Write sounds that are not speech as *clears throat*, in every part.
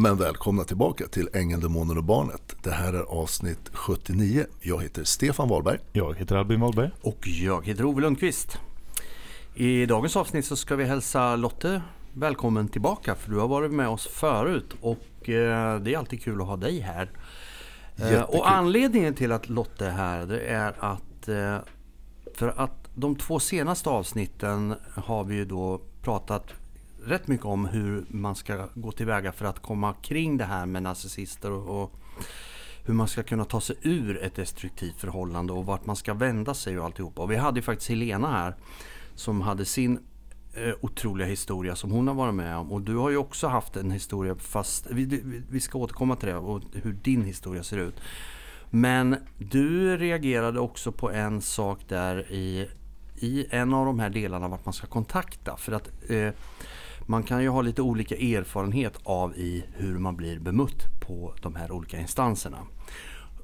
Men välkomna tillbaka till Ängeln, Demonen och Barnet. Det här är avsnitt 79. Jag heter Stefan Wahlberg. Jag heter Albin Wahlberg. Och jag heter Ove Lundqvist. I dagens avsnitt så ska vi hälsa Lotte välkommen tillbaka för du har varit med oss förut och eh, det är alltid kul att ha dig här. Eh, Jättekul. och anledningen till att Lotte är här det är att eh, för att de två senaste avsnitten har vi ju då pratat rätt mycket om hur man ska gå tillväga för att komma kring det här med narcissister och, och hur man ska kunna ta sig ur ett destruktivt förhållande och vart man ska vända sig och alltihopa. Och vi hade ju faktiskt Helena här som hade sin eh, otroliga historia som hon har varit med om. Och du har ju också haft en historia fast vi, vi, vi ska återkomma till det och hur din historia ser ut. Men du reagerade också på en sak där i, i en av de här delarna vart man ska kontakta. För att eh, man kan ju ha lite olika erfarenhet av i hur man blir bemött på de här olika instanserna.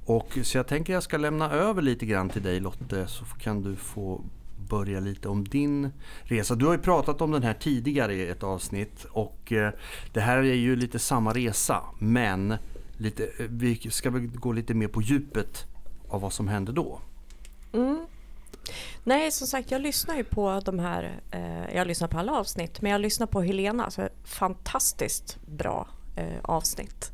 Och så jag tänker jag ska lämna över lite grann till dig Lotte så kan du få börja lite om din resa. Du har ju pratat om den här tidigare i ett avsnitt och eh, det här är ju lite samma resa men lite, eh, vi ska väl gå lite mer på djupet av vad som hände då. Mm. Nej, som sagt, jag lyssnar ju på de här. Eh, jag lyssnar på alla avsnitt, men jag lyssnar på Helena. Så fantastiskt bra eh, avsnitt.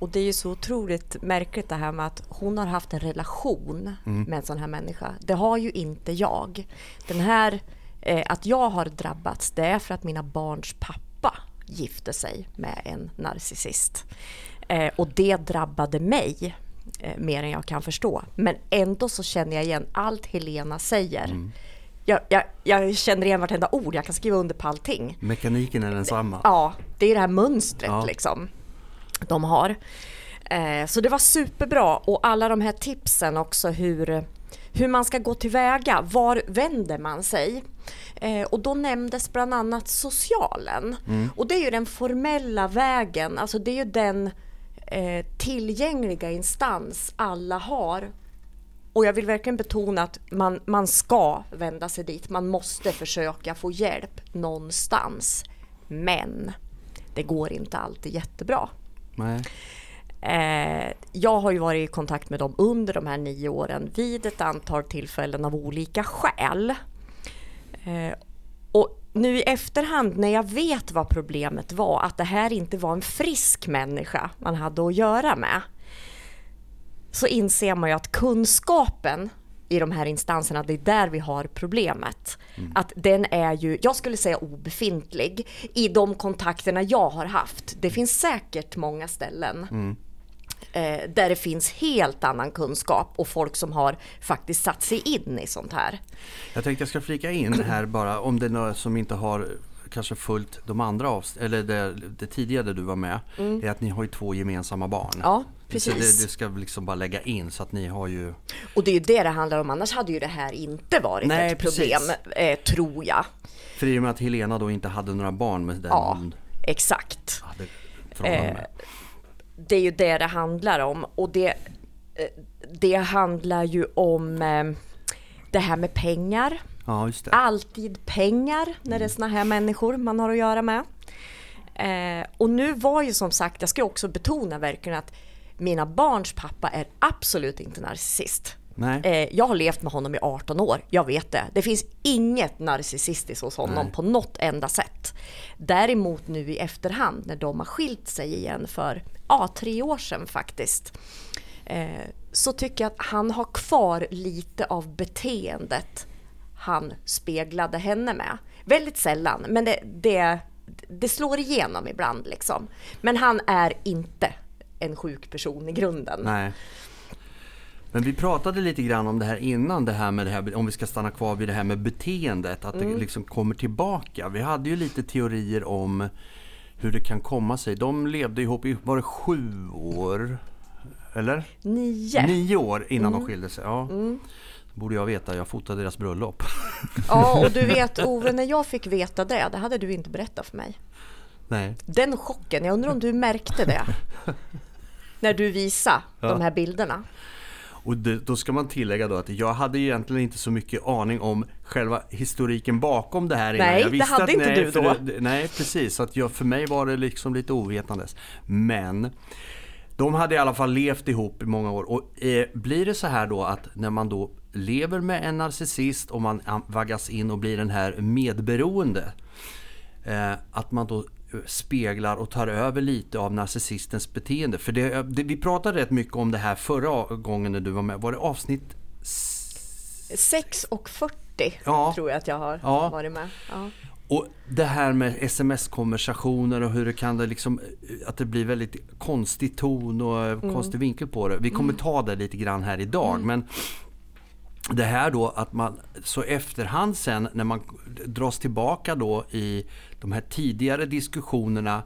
Och det är ju så otroligt märkligt det här med att hon har haft en relation med en sån här människa. Det har ju inte jag. Den här, eh, att jag har drabbats, det är för att mina barns pappa gifte sig med en narcissist. Eh, och det drabbade mig eh, mer än jag kan förstå. Men ändå så känner jag igen allt Helena säger. Jag, jag, jag känner igen vartenda ord, jag kan skriva under på allting. Mekaniken är densamma. Ja, det är det här mönstret Ja. liksom de har. Eh, så det var superbra och alla de här tipsen också hur, hur man ska gå tillväga. Var vänder man sig? Eh, och då nämndes bland annat socialen. Och det är ju den formella vägen, alltså det är ju den eh, tillgängliga instans alla har och jag vill verkligen betona att man, man ska vända sig dit. Man måste försöka få hjälp någonstans. Men det går inte alltid jättebra. Nej. Eh, jag har ju varit i kontakt med dem under de här nio åren vid ett antal tillfällen av olika skäl. Eh, nu i efterhand när jag vet vad problemet var, att det här inte var en frisk människa man hade att göra med, så inser man ju att kunskapen i de här instanserna, det är där vi har problemet. Att den är ju, jag skulle säga obefintlig i de kontakterna jag har haft. Det finns säkert många ställen eh, där det finns helt annan kunskap och folk som har faktiskt satt sig in i sånt här. Jag tänkte jag ska flika in här bara om det är några som inte har kanske följt de andra avs- eller det, det tidigare du var med. Det är att ni har ju två gemensamma barn. Mm. Ja, precis. det, det ska vi liksom bara lägga in så att ni har ju Och det är ju det det handlar om, annars hade ju det här inte varit Nej, ett problem, eh, tror jag. För i och med att Helena då inte hade några barn med den Ja, exakt. hade Eh. Det är ju det det handlar om. Och det, eh, det handlar ju om eh, det här med pengar. Ja. Alltid pengar när det är såna här människor man har att göra med. Eh, och nu var ju som sagt, jag ska också betona verkligen att mina barns pappa är absolut inte narcissist. Nej. Eh, jag har levt med honom i 18 år, jag vet det. Det finns inget narcissistiskt hos honom Nej. på något enda sätt. Däremot nu i efterhand när de har skilt sig igen för ja, tre år sedan faktiskt. Eh, så tycker jag att han har kvar lite av beteendet han speglade henne med. Väldigt sällan, men det, det, det slår igenom ibland liksom. Men han är inte en sjuk person i grunden. Nej. Men vi pratade lite grann om det här innan, det här med det här, om vi ska stanna kvar vid det här med beteendet, att Mm. det liksom kommer tillbaka. Vi hade ju lite teorier om hur det kan komma sig. De levde ihop i, var det sju år? Eller? Nio. Nio år innan Mm. de skilde sig. Ja. Borde jag veta, jag fotade deras bröllop. Ja, och du *laughs* vet Ove, när jag fick veta det, det hade du inte berättat för mig. Nej. Den chocken, jag undrar om du märkte det? *laughs* När du visade de här bilderna. Och det, då ska man tillägga då att jag hade ju egentligen inte så mycket aning om själva historiken bakom det här. innan. Nej, jag det hade att, inte nej, du för då. Det, nej, precis. Så att jag, för mig var det liksom lite ovetandes. Men de hade i alla fall levt ihop i många år. Och eh, blir det så här då att när man då lever med en narcissist och man an- vaggas in och blir den här medberoende. Eh, att man då speglar och tar över lite av narcissistens beteende. För det, det, vi pratade rätt mycket om det här förra gången när du var med. Var det avsnitt 6 och 40 Ja. tror jag att jag har Ja. varit med. Ja. Och det här med sms-konversationer och hur det kan det liksom, att det blir väldigt konstig ton och eh, konstig vinkel på det. Vi kommer ta det lite grann här idag. Men det här då att man så efterhand sen när man dras tillbaka då i de här tidigare diskussionerna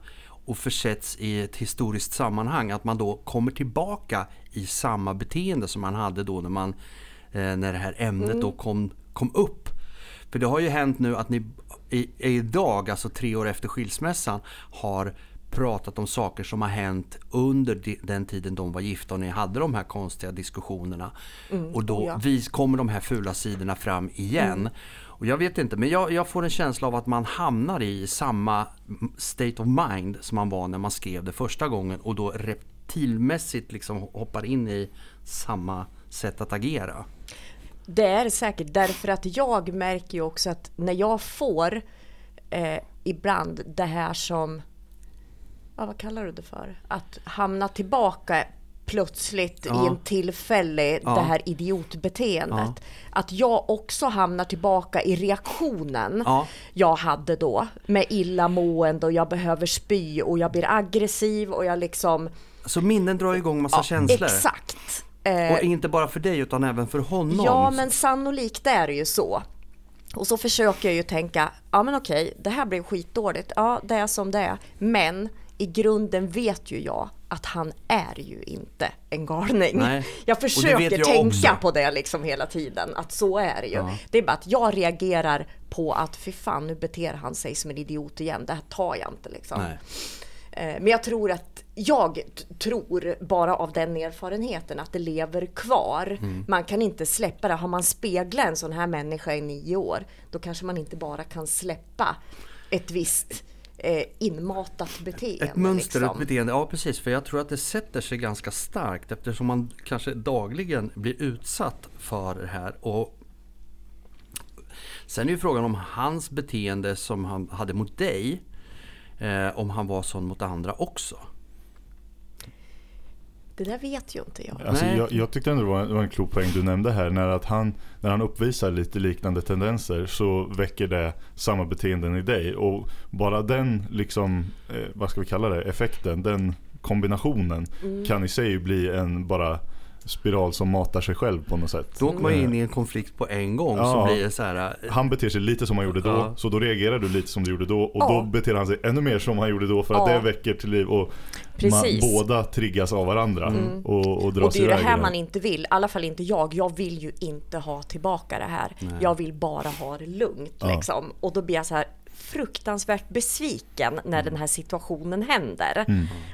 och försätts i ett historiskt sammanhang. Att man då kommer tillbaka i samma beteende som man hade då när, man, eh, när det här ämnet då kom, kom upp. För det har ju hänt nu att ni i, idag, alltså tre år efter skilsmässan, har pratat om saker som har hänt under de- den tiden de var gifta och ni hade de här konstiga diskussionerna. och då oh ja. kommer de här fula sidorna fram igen. Och jag vet inte, men jag, jag får en känsla av att man hamnar i samma state of mind som man var när man skrev det första gången och då reptilmässigt liksom hoppar in i samma sätt att agera. Det är det säkert därför att jag märker ju också att när jag får eh, ibland det här som, ja, vad kallar du det för? Att hamna tillbaka plötsligt Ja. i en tillfälle, Ja. det här idiotbeteendet. Att jag också hamnar tillbaka i reaktionen Ja. jag hade då med illamående och jag behöver spy och jag blir aggressiv och jag liksom... Så minnen drar igång massa känslor. Exakt. Eh, Och inte bara för dig utan även för honom. Ja, men sannolikt är det ju så. Och så försöker jag ju tänka, ja men okej, det här blev skitdåligt. Ja, det är som det är. Men i grunden vet ju jag att han är ju inte en galning. Nej. *laughs* Jag försöker jag tänka också. på det liksom hela tiden, att så är det ju. Ja. Det är bara att jag reagerar på att fy fan, nu beter han sig som en idiot igen. Det här tar jag inte liksom. Nej. Eh, Men jag tror att jag tror bara av den erfarenheten att det lever kvar. Mm. Man kan inte släppa det. Har man speglat en sån här människa i nio år, då kanske man inte bara kan släppa ett visst eh, inmatat beteende. Ett mönster, liksom. ett beteende. Ja precis, för jag tror att det sätter sig ganska starkt eftersom man kanske dagligen blir utsatt för det här. Och Sen är ju frågan om hans beteende som han hade mot dig, eh, om han var sån mot andra också. Det där vet ju inte jag. Alltså, jag, jag tyckte ändå det var, en, det var en klok poäng du nämnde här. När, att han, när han uppvisar lite liknande tendenser så väcker det samma beteenden i dig. Och bara den, liksom, eh, vad ska vi kalla det, effekten, den kombinationen Mm. kan i sig bli en bara spiral som matar sig själv på något sätt. Då åker man Eh, in i en konflikt på en gång Ja. som blir så här... eh, Han beter sig lite som han gjorde då, Ja. så då reagerar du lite som du gjorde då och Ja. då beter han sig ännu mer som han gjorde då för att Ja. det väcker till liv och man, båda triggas av varandra och, och Och dras det är ju det här man inte vill, i alla fall inte jag. Jag vill ju inte ha tillbaka det här. Jag vill bara ha det lugnt Ja. liksom. Och då blir jag så här fruktansvärt besviken när den här situationen händer.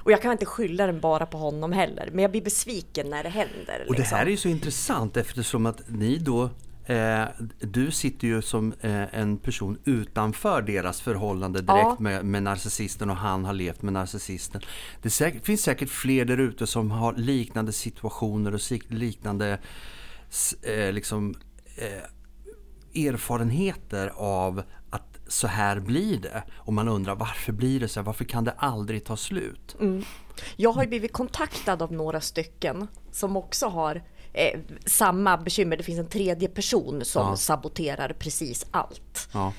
Och jag kan inte skylla den bara på honom heller, men jag blir besviken när det händer. Och det liksom. här är ju så intressant eftersom att ni då eh, du sitter ju som eh, en person utanför deras förhållande direkt Ja. med, med narcissisten och han har levt med narcissisten. Det säkert, finns säkert fler där ute som har liknande situationer och liknande eh, liksom, eh, erfarenheter av så här blir det. Och man undrar varför blir det så här? Varför kan det aldrig ta slut? Jag har blivit kontaktad av några stycken som också har eh, samma bekymmer. Det finns en tredje person som Ja. saboterar precis allt. Ja.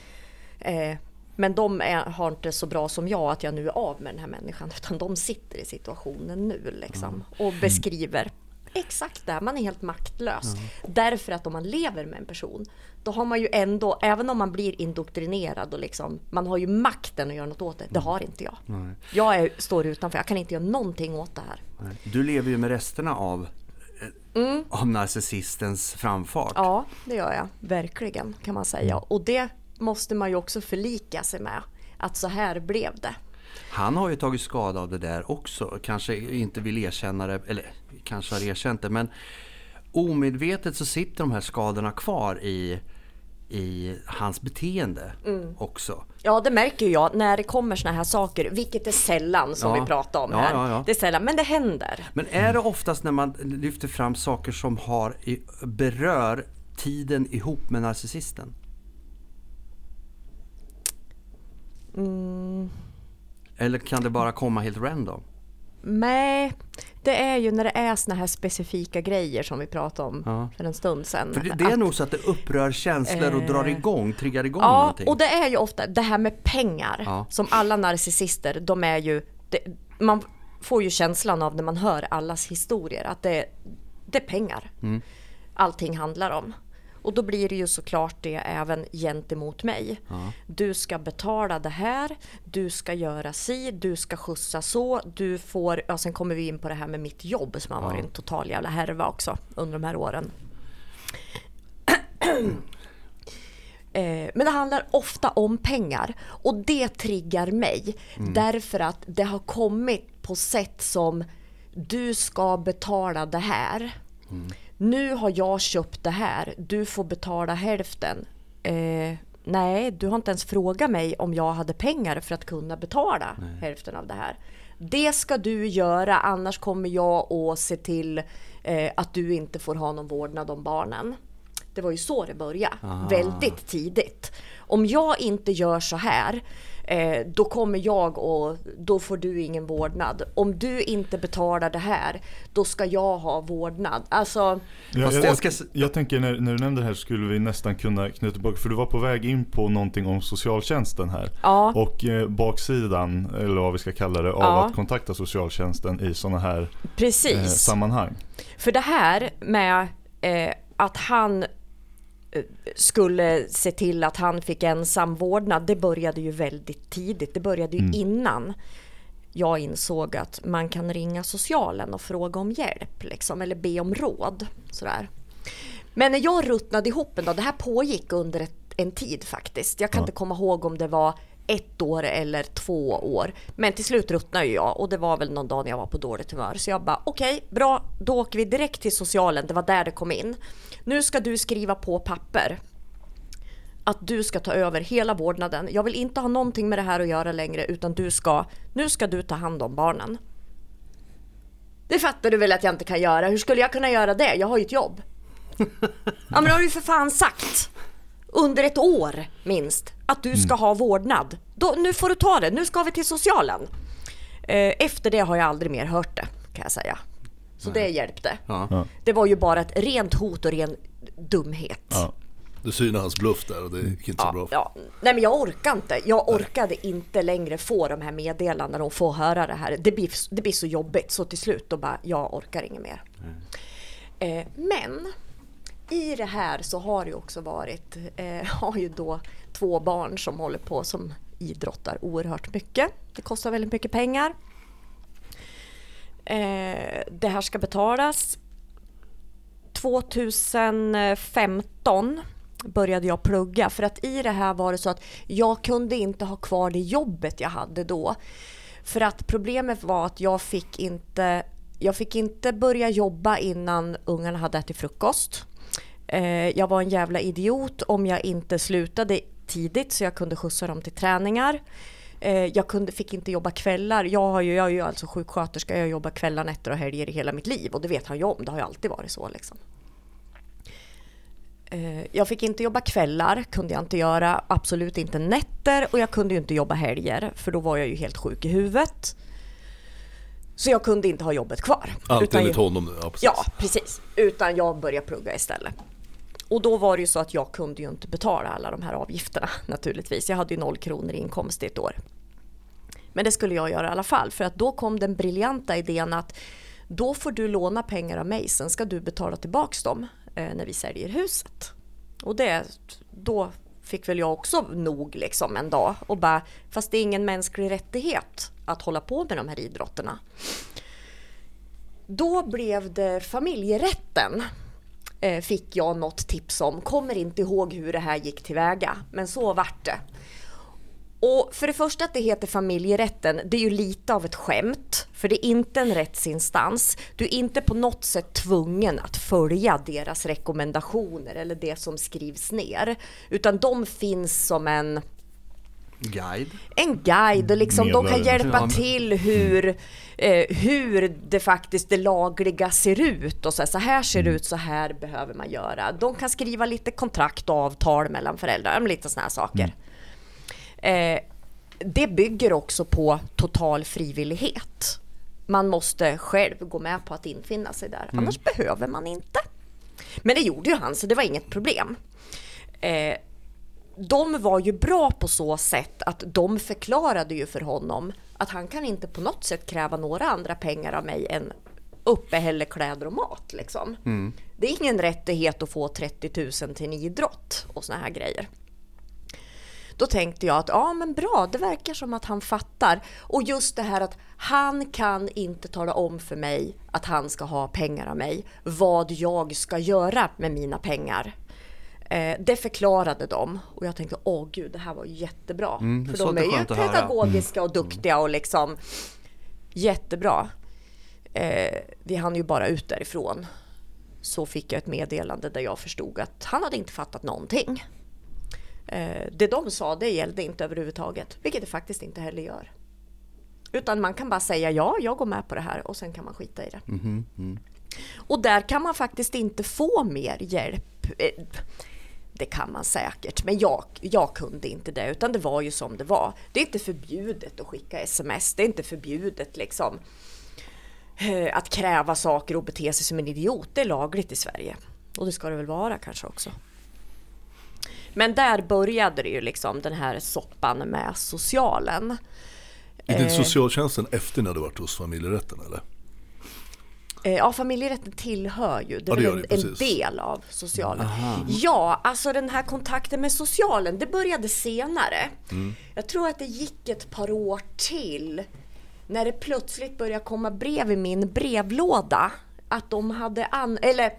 Eh, men de är, har inte så bra som jag att jag nu är av med den här människan utan de sitter i situationen nu liksom och beskriver exakt det. Man är helt maktlös. Därför att om man lever med en person då har man ju ändå, även om man blir indoktrinerad och liksom, man har ju makten att göra något åt det. Det har inte jag. Jag är, står utanför, jag kan inte göra någonting åt det här. Nej. Du lever ju med resterna av, eh, av narcissistens framfart. Ja, det gör jag. Verkligen kan man säga. Och det måste man ju också förlika sig med. Att så här blev det. Han har ju tagit skada av det där också. Kanske inte vill erkänna det, eller kanske har erkänt det. Men omedvetet så sitter de här skadorna kvar i, i hans beteende Mm. också. Ja, det märker jag när det kommer såna här saker, vilket är sällan som Ja. vi pratar om Ja, här. ja. Det är sällan, men det händer. Men är det oftast när man lyfter fram saker som har, berör tiden ihop med narcissisten? Mm. Eller kan det bara komma helt random? Nej, det är ju när det är såna här specifika grejer som vi pratade om Ja. för en stund sedan. För det, det är Att- nog så att det upprör känslor och drar igång, triggar igång Ja, någonting. och det är ju ofta det här med pengar. Ja. Som alla narcissister, de är ju... Det, man får ju känslan av när man hör allas historier att det, det är pengar. Mm. Allting handlar om. Och då blir det ju såklart det även gentemot mig. Du ska betala det här, du ska göra si, du ska skjutsa så, du får... Ja, sen kommer vi in på det här med mitt jobb som har varit en total jävla härva också under de här åren. *clears throat* Eh, Men det handlar ofta om pengar och det triggar mig därför att det har kommit på sätt som du ska betala det här. Nu har jag köpt det här, du får betala hälften. Eh, nej, du har inte ens frågat mig om jag hade pengar för att kunna betala hälften av det här. Det ska du göra, annars kommer jag att se till eh, att du inte får ha någon vårdnad om barnen. Det var ju så det började, väldigt tidigt. Om jag inte gör så här, eh, då kommer jag och då får du ingen vårdnad. Om du inte betalar det här, då ska jag ha vårdnad. Alltså, jag, jag jag, ska jag tänker när, när du nämnde det här skulle vi nästan kunna knyta tillbaka, för du var på väg in på någonting om socialtjänsten här. Ja. Och eh, baksidan, eller vad vi ska kalla det, av Ja. att kontakta socialtjänsten i sådana här precis. eh, sammanhang. För det här med eh, att han skulle se till att han fick ensam vårdnad, det började ju väldigt tidigt. Det började ju innan jag insåg att man kan ringa socialen och fråga om hjälp, liksom, eller be om råd. Sådär. Men när jag ruttnade ihop en dag, det här pågick under ett, en tid faktiskt. Jag kan Ja. inte komma ihåg om det var ett år eller två år. Men till slut ruttnade jag och det var väl någon dag när jag var på dåligt humör. Så jag bara okej, bra, då åker vi direkt till socialen. Det var där det kom in. Nu ska du skriva på papper att du ska ta över hela vårdnaden. Jag vill inte ha någonting med det här att göra längre utan du ska, nu ska du ta hand om barnen. Det fattar du väl att jag inte kan göra? Hur skulle jag kunna göra det? Jag har ju ett jobb. Ja men det har du ju för fan sagt. Under ett år minst. Att du ska ha vårdnad. Då, nu får du ta det, nu ska vi till socialen. Eh, Efter det har jag aldrig mer hört det kan jag säga. Så det hjälpte. Ja. Ja. Det var ju bara ett rent hot och ren dumhet. Ja. Du synar hans bluff där och det gick inte så bra. Ja, nej men jag orkar inte. Jag orkade inte längre få de här meddelandena och få höra det här. Det blir, det blir så jobbigt så till slut då bara, jag orkar inget mer. Eh, men i det här så har det ju också varit, eh, *laughs* har ju då två barn som håller på som idrottar oerhört mycket. Det kostar väldigt mycket pengar. Eh, det här ska betalas. 2015 började jag plugga för att i det här var det så att jag kunde inte ha kvar det jobbet jag hade då. För att problemet var att jag fick inte, jag fick inte börja jobba innan ungarna hade ätit frukost. Eh, jag var en jävla idiot om jag inte slutade tidigt så jag kunde skjutsa dem till träningar. Eh, jag kunde, fick inte jobba kvällar. Jag, har ju, jag är ju alltså sjuksköterska, jag jobbar kvällar, nätter och helger i hela mitt liv och det vet han ju om. Det har ju alltid varit så liksom. Eh, Jag fick inte jobba kvällar, kunde jag inte göra. Absolut inte nätter och jag kunde ju inte jobba helger för då var jag ju helt sjuk i huvudet. Så jag kunde inte ha jobbet kvar. Allt Utan enligt honom nu, ja precis. Ja, precis. Utan jag började plugga istället. Och då var det ju så att jag kunde ju inte betala alla de här avgifterna *laughs* naturligtvis. Jag hade ju noll kronor i inkomst i ett år. Men det skulle jag göra i alla fall för att då kom den briljanta idén att då får du låna pengar av mig, sen ska du betala tillbaks dem eh, när vi säljer huset. Och det, då fick väl jag också nog liksom en dag och bara, fast det är ingen mänsklig rättighet att hålla på med de här idrotterna. Då blev det familjerätten Eh, fick jag något tips om. Kommer inte ihåg hur det här gick tillväga, men så vart det. Och för det första att det heter familjerätten, det är ju lite av ett skämt. För det är inte en rättsinstans. Du är inte på något sätt tvungen att följa deras rekommendationer eller det som skrivs ner. Utan de finns som en Guide. en guide och liksom de kan Medlare. hjälpa Ja, till hur, eh, hur det faktiskt det lagliga ser ut och så här, så här ser det ut, så här behöver man göra. De kan skriva lite kontrakt och avtal mellan föräldrar, lite sådana här saker. Eh, det bygger också på total frivillighet. Man måste själv gå med på att infinna sig där, annars behöver man inte. Men det gjorde ju han, så det var inget problem. Eh, de var ju bra på så sätt att de förklarade ju för honom att han kan inte på något sätt kräva några andra pengar av mig än uppehälle, kläder och mat. Liksom. Det är ingen rättighet att få 30 000 till en idrott och såna här grejer. Då tänkte jag att ja men bra, det verkar som att han fattar. Och just det här att han kan inte tala om för mig att han ska ha pengar av mig, vad jag ska göra med mina pengar. Eh, det förklarade de och jag tänkte åh gud det här var jättebra. Mm, för de är ju. Mm. pedagogiska och duktiga och liksom jättebra. Eh, vi hann ju bara ut därifrån. Så fick jag ett meddelande där jag förstod att han hade inte fattat någonting. Eh, det de sa det gällde inte överhuvudtaget, vilket det faktiskt inte heller gör. Utan man kan bara säga ja, jag går med på det här och sen kan man skita i det. Och där kan man faktiskt inte få mer hjälp. Det kan man säkert, men jag, jag kunde inte det utan det var ju som det var. Det är inte förbjudet att skicka sms, det är inte förbjudet liksom eh, att kräva saker och bete sig som en idiot. Det är lagligt i Sverige. Och det ska det väl vara kanske också. Men där började det ju liksom den här soppan med socialen. Gick ni Eh. socialtjänsten efter när du varit hos familjerätten eller? Eh, Ja, familjerätten tillhör ju, det Ja, är det gör en, det, en del av socialen. Ja, alltså den här kontakten med socialen, det började senare. Mm. Jag tror att det gick ett par år till när det plötsligt började komma brev i min brevlåda. Att de hade an... Eller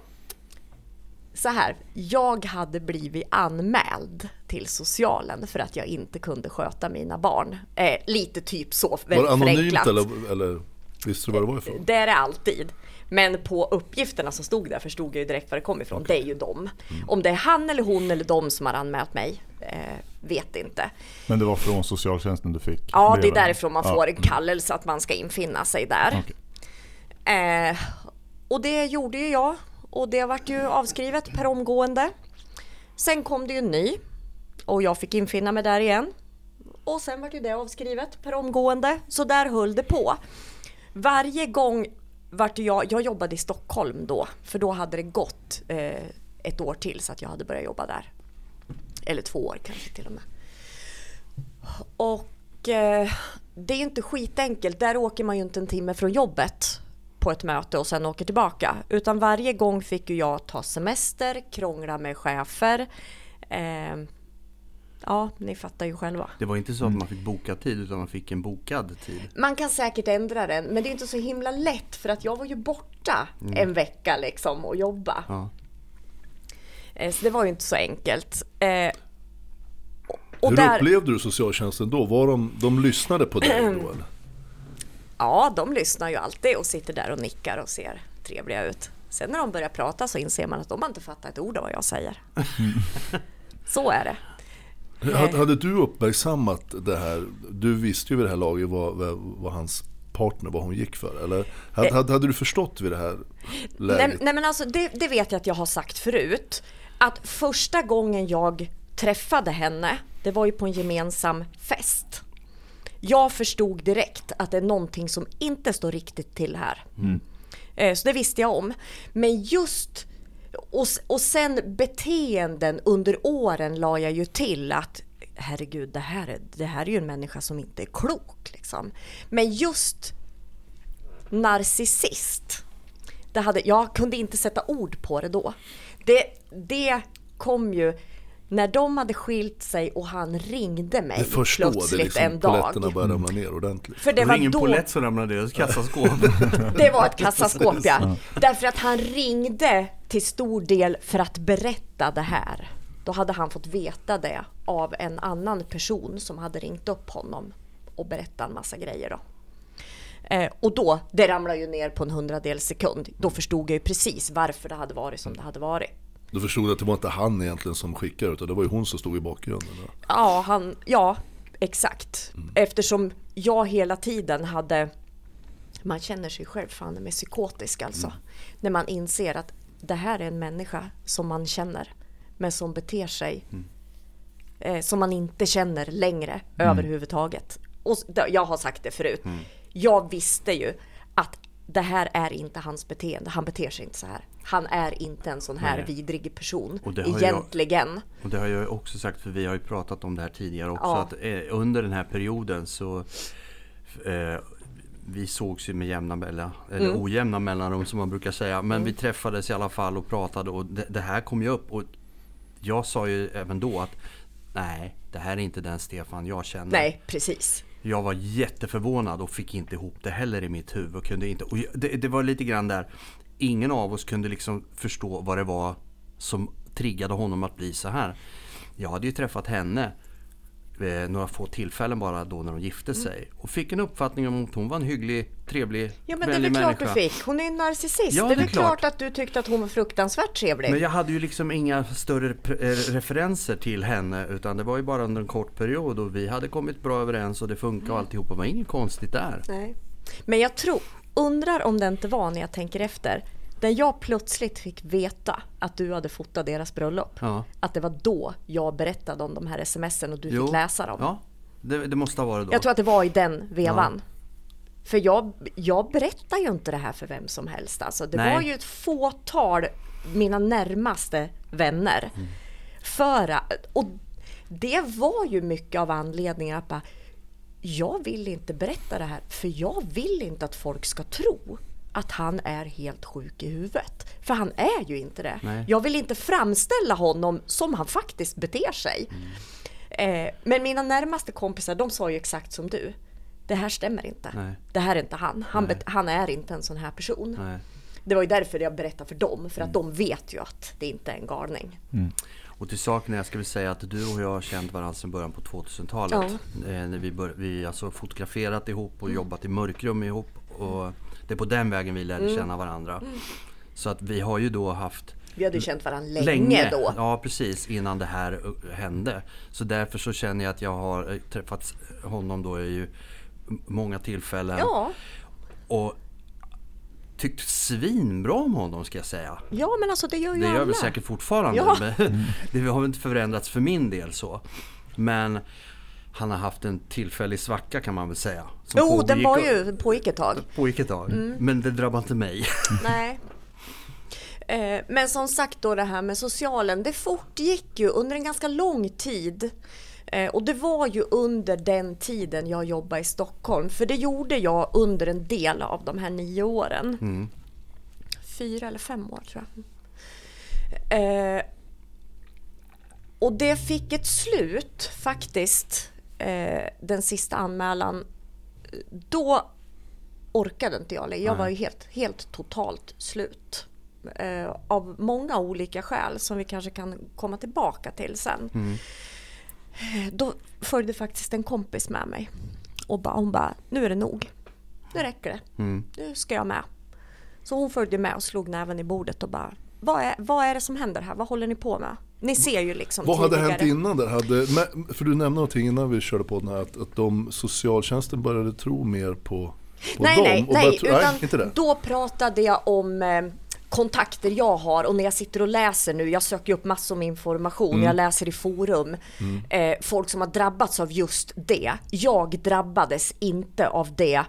så här, jag hade blivit anmäld till socialen för att jag inte kunde sköta mina barn. Eh, lite typ så, Var väldigt det anonymt förenklat. eller, eller visste du var det var ifrån? Det är det alltid. Men på uppgifterna som stod där förstod jag ju direkt var det kom ifrån. Det är ju dem. Om det är han eller hon eller de som har anmält mig, eh, vet inte. Men det var från socialtjänsten du fick Ja, det är därifrån man Ja. får en kallelse att man ska infinna sig där. Okej. Eh, och det gjorde ju jag. Och det vart ju avskrivet per omgående. Sen kom det ju en ny. Och jag fick infinna mig där igen. Och sen vart ju det avskrivet per omgående. Så där höll det på. Varje gång vart jag, jag jobbade i Stockholm då. För då hade det gått eh, ett år till så att jag hade börjat jobba där. Eller två år kanske till och med. Och eh, det är ju inte skitenkelt. Där åker man ju inte en timme från jobbet på ett möte och sen åker tillbaka. Utan varje gång fick ju jag ta semester, krångla med chefer. Eh, ja, ni fattar ju själva. Det var inte så att man fick boka tid utan man fick en bokad tid. Man kan säkert ändra den, men det är inte så himla lätt för att jag var ju borta en vecka liksom och jobba. Ja. Eh, Så det var ju inte så enkelt. Eh, och- och Hur där- upplevde du socialtjänsten då? Var de, de lyssnade på dig då eller? *clears throat* Ja, de lyssnar ju alltid och sitter där och nickar och ser trevliga ut. Sen när de börjar prata så inser man att de har inte fattat ett ord av vad jag säger. *laughs* så är det. Hade, hade du uppmärksammat det här? Du visste ju vid det här laget vad, vad, vad hans partner, vad hon gick för. Eller hade, hade, hade du förstått vid det här läget? Nej, nej men alltså det, det vet jag att jag har sagt förut. Att första gången jag träffade henne, det var ju på en gemensam fest. Jag förstod direkt att det är någonting som inte står riktigt till här. Eh, Så det visste jag om. Men just och, och sen beteenden under åren la jag ju till att herregud, det här, är, det här är ju en människa som inte är klok. Liksom. Men just narcissist, det hade, jag kunde inte sätta ord på det då. Det, det kom ju när de hade skilt sig och han ringde mig det det plötsligt liksom, en dag. polletterna började ramla ner ordentligt. För det Det var ingen då polett som ramlade ner, det var ett kassaskåp. *laughs* det var ett kassaskåp ja. Därför att han ringde till stor del för att berätta det här. då hade han fått veta det av en annan person som hade ringt upp honom och berättat en massa grejer. Då. Eh, och då, det ramlade ju ner på en hundradels sekund. Då förstod jag ju precis varför det hade varit som det hade varit. Du förstod att det var inte han egentligen som skickade utan det var ju hon som stod i bakgrunden. Ja, han, ja exakt. Eftersom jag hela tiden hade... Man känner sig själv fan med psykotisk alltså. När man inser att det här är en människa som man känner men som beter sig eh, som man inte känner längre överhuvudtaget. Och jag har sagt det förut. Jag visste ju att det här är inte hans beteende. Han beter sig inte så här. Han är inte en sån här Nej. vidrig person Och det har jag- egentligen. Och det har jag också sagt för vi har ju pratat om det här tidigare också. Ja. Att eh, under den här perioden så eh, vi sågs ju med jämna mellan, eller Mm. ojämna mellanrum som man brukar säga. Men vi träffades i alla fall och pratade och det, det här kom ju upp. Och jag sa ju även då att nej, det här är inte den Stefan jag känner. Nej, precis. Jag var jätteförvånad och fick inte ihop det heller i mitt huvud. Och kunde inte, och det, det var lite grann där, ingen av oss kunde liksom förstå vad det var som triggade honom att bli så här. Jag hade ju träffat henne eh, några få tillfällen bara då när de gifte sig. Och fick en uppfattning om att hon var en hygglig, trevlig, Mm. Ja men det är väl klart människa. du fick. Hon är ju en narcissist. Ja, det är väl klart. klart. att du tyckte att hon var fruktansvärt trevlig. Men jag hade ju liksom inga större eh, referenser till henne utan det var ju bara under en kort period och vi hade kommit bra överens och det funkade och alltihopa. Det var inget konstigt där. Nej. Men jag tror, undrar om det inte var när jag tänker efter, när jag plötsligt fick veta att du hade fotat deras bröllop. Ja. Att det var då jag berättade om de här smsen och du Jo. fick läsa dem. Ja, det, det måste ha varit då. Jag tror att det var i den vevan. För jag, jag berättar ju inte det här för vem som helst. Alltså, det Nej. var ju ett fåtal, mina närmaste vänner. Mm. För och det var ju mycket av anledningen att bara, jag vill inte berätta det här för jag vill inte att folk ska tro att han är helt sjuk i huvudet. För han är ju inte det. Nej. Jag vill inte framställa honom som han faktiskt beter sig. Mm. Eh, men mina närmaste kompisar de sa ju exakt som du. Det här stämmer inte. Nej. Det här är inte han. Han, han är inte en sån här person. Nej. Det var ju därför jag berättade för dem. För Mm. att de vet ju att det inte är en galning. Och till saken jag ska väl säga att du och jag har känt varandra sedan början på 2000-talet. Eh, när vi, bör, vi alltså fotograferat ihop och jobbat i mörkrum ihop. Och det är på den vägen vi lärde känna varandra. Så att vi har ju då haft Vi hade ju känt varandra länge, då. Ja precis, innan det här uh, hände. Så därför så känner jag att jag har eh, träffat honom då i många tillfällen. Ja, Och tyckt svinbra om honom ska jag säga. ja men alltså det gör ju Det gör alla. vi säkert fortfarande. Ja. *laughs* Det har väl inte förändrats för min del så. Men han har haft en tillfällig svacka kan man väl säga. Som Jo, den pågick- var ju pågick ett tag. Pågick ett tag. Mm. Men det drabbar inte mig. *laughs* Nej. Eh, Men som sagt då det här med socialen, det fortgick ju under en ganska lång tid. Eh, Och det var ju under den tiden jag jobbade i Stockholm, för det gjorde jag under en del av de här nio åren. Fyra eller fem år tror jag. Eh, Och det fick ett slut faktiskt, eh, den sista anmälan. Då orkade inte jag längre. Jag var ju helt, helt totalt slut. Eh, av många olika skäl som vi kanske kan komma tillbaka till sen. Eh, Då följde faktiskt en kompis med mig. Och bara, hon bara, nu är det nog. Nu räcker det. Mm. Nu ska jag med. Så hon följde med och slog näven i bordet och bara, vad är, vad är det som händer här? Vad håller ni på med? Ni ser ju liksom Vad hade tidigare. hänt innan där? Hade, för du nämnde någonting innan vi körde på den här att, att de, socialtjänsten började tro mer på, på nej, dem. nej, och nej, tro- utan nej, inte det. då pratade jag om eh, kontakter jag har och när jag sitter och läser nu, jag söker upp massor med information, Mm. jag läser i forum, eh, folk som har drabbats av just det. Jag drabbades inte av det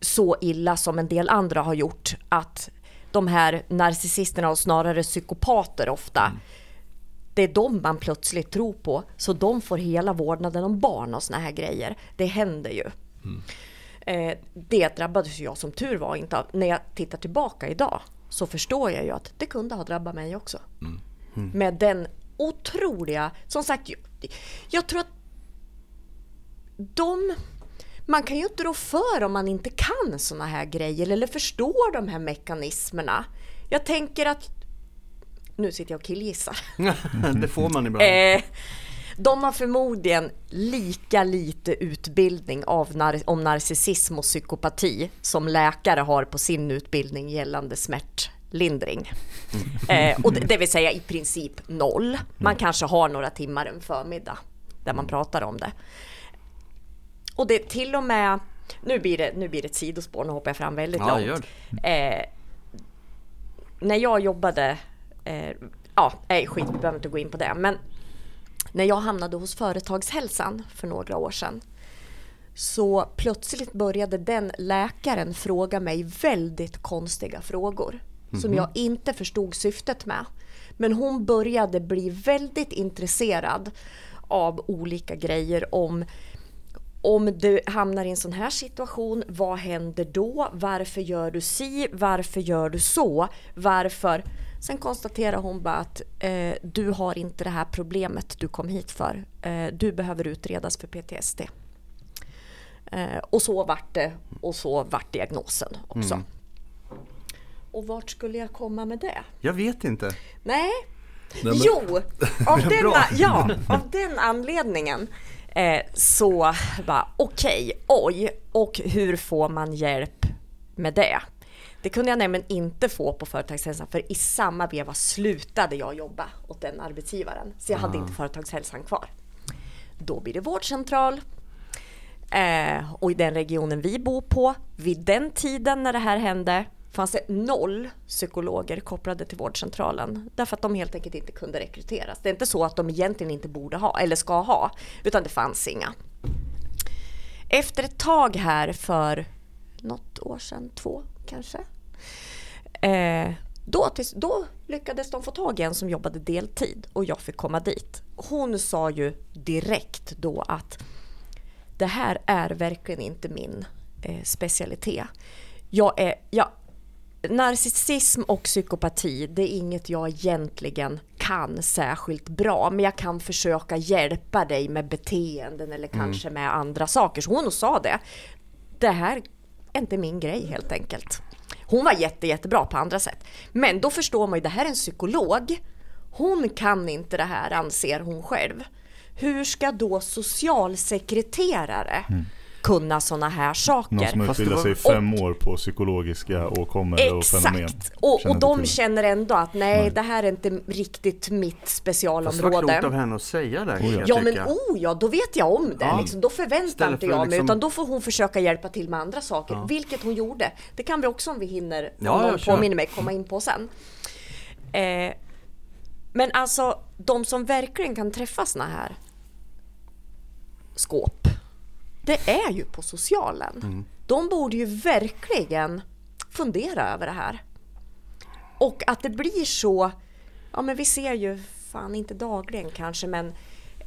så illa som en del andra har gjort, att de här narcissisterna och snarare psykopater ofta, det är de man plötsligt tror på, så de får hela vårdnaden om barn och såna här grejer. Det händer ju. Eh, det drabbades jag som tur var inte av. När jag tittar tillbaka idag så förstår jag ju att det kunde ha drabbat mig också. Med den otroliga, som sagt, jag, jag tror att de, man kan ju inte rå för om man inte kan såna här grejer eller förstår de här mekanismerna. Jag tänker att nu sitter jag och killgissar. *laughs* det får man ibland. Eh, de har förmodligen lika lite utbildning av nar om narcissism och psykopati som läkare har på sin utbildning gällande smärtlindring. Eh, och det, det vill säga i princip noll. Man kanske har några timmar en förmiddag där man pratar om det. Och det är till och med, nu blir det, nu blir det ett sidospår, nu hoppar jag fram väldigt Ja, långt. gör Eh, när jag jobbade, eh, ja, nej skit, vi behöver inte gå in på det, men när jag hamnade hos Företagshälsan för några år sedan så plötsligt började den läkaren fråga mig väldigt konstiga frågor som jag inte förstod syftet med. Men hon började bli väldigt intresserad av olika grejer om om du hamnar i en sån här situation, vad händer då? Varför gör du si? Varför gör du så? Varför? Sen konstaterar hon bara att eh, du har inte det här problemet du kom hit för. Eh, du behöver utredas för PTSD. Eh, och så vart det och så vart diagnosen också. Och vart skulle jag komma med det? Jag vet inte. Nej, Nej, men- jo, av *laughs* den, Bra. ja, av den anledningen eh, så bara okej, oj, och hur får man hjälp med det? Det kunde jag nämligen inte få på Företagshälsan för i samma veva slutade jag jobba åt den arbetsgivaren. Så jag hade inte Företagshälsan kvar. Då blir det vårdcentral. Eh, och i den regionen vi bor på, vid den tiden när det här hände, fanns det noll psykologer kopplade till vårdcentralen. Därför att de helt enkelt inte kunde rekryteras. Det är inte så att de egentligen inte borde ha, eller ska ha, utan det fanns inga. Efter ett tag här för något år sedan, två kanske. Eh, då, tills, då lyckades de få tag i en som jobbade deltid och jag fick komma dit. Hon sa ju direkt då att det här är verkligen inte min eh, specialitet. Jag är, jag, narcissism och psykopati, det är inget jag egentligen kan särskilt bra, men jag kan försöka hjälpa dig med beteenden eller kanske med andra saker. Så hon sa det. Det här är inte min grej helt enkelt. Hon var jätte, jättebra på andra sätt. Men då förstår man ju, det här är en psykolog. Hon kan inte det här anser hon själv. Hur ska då socialsekreterare mm kunna sådana här saker? Någon som utbildar sig i fem år på psykologiska åkommor och fenomen. Exakt! Och, och de känner ändå att nej, Nej. det här är inte riktigt mitt Fast det var klokt specialområde. av henne att säga det. kan jag Ja men oh ja, då vet jag om det. Ja. Liksom. Då förväntar inte för jag mig liksom- utan då får hon försöka hjälpa till med andra saker. Vilket hon gjorde. Det kan vi också om vi hinner, Ja, om ja, någon påminner mig, komma in på sen. Eh, men alltså, de som verkligen kan träffa såna här skåp, det är ju på socialen. Mm. De borde ju verkligen fundera över det här. Och att det blir så, ja men vi ser ju, fan inte dagligen kanske, men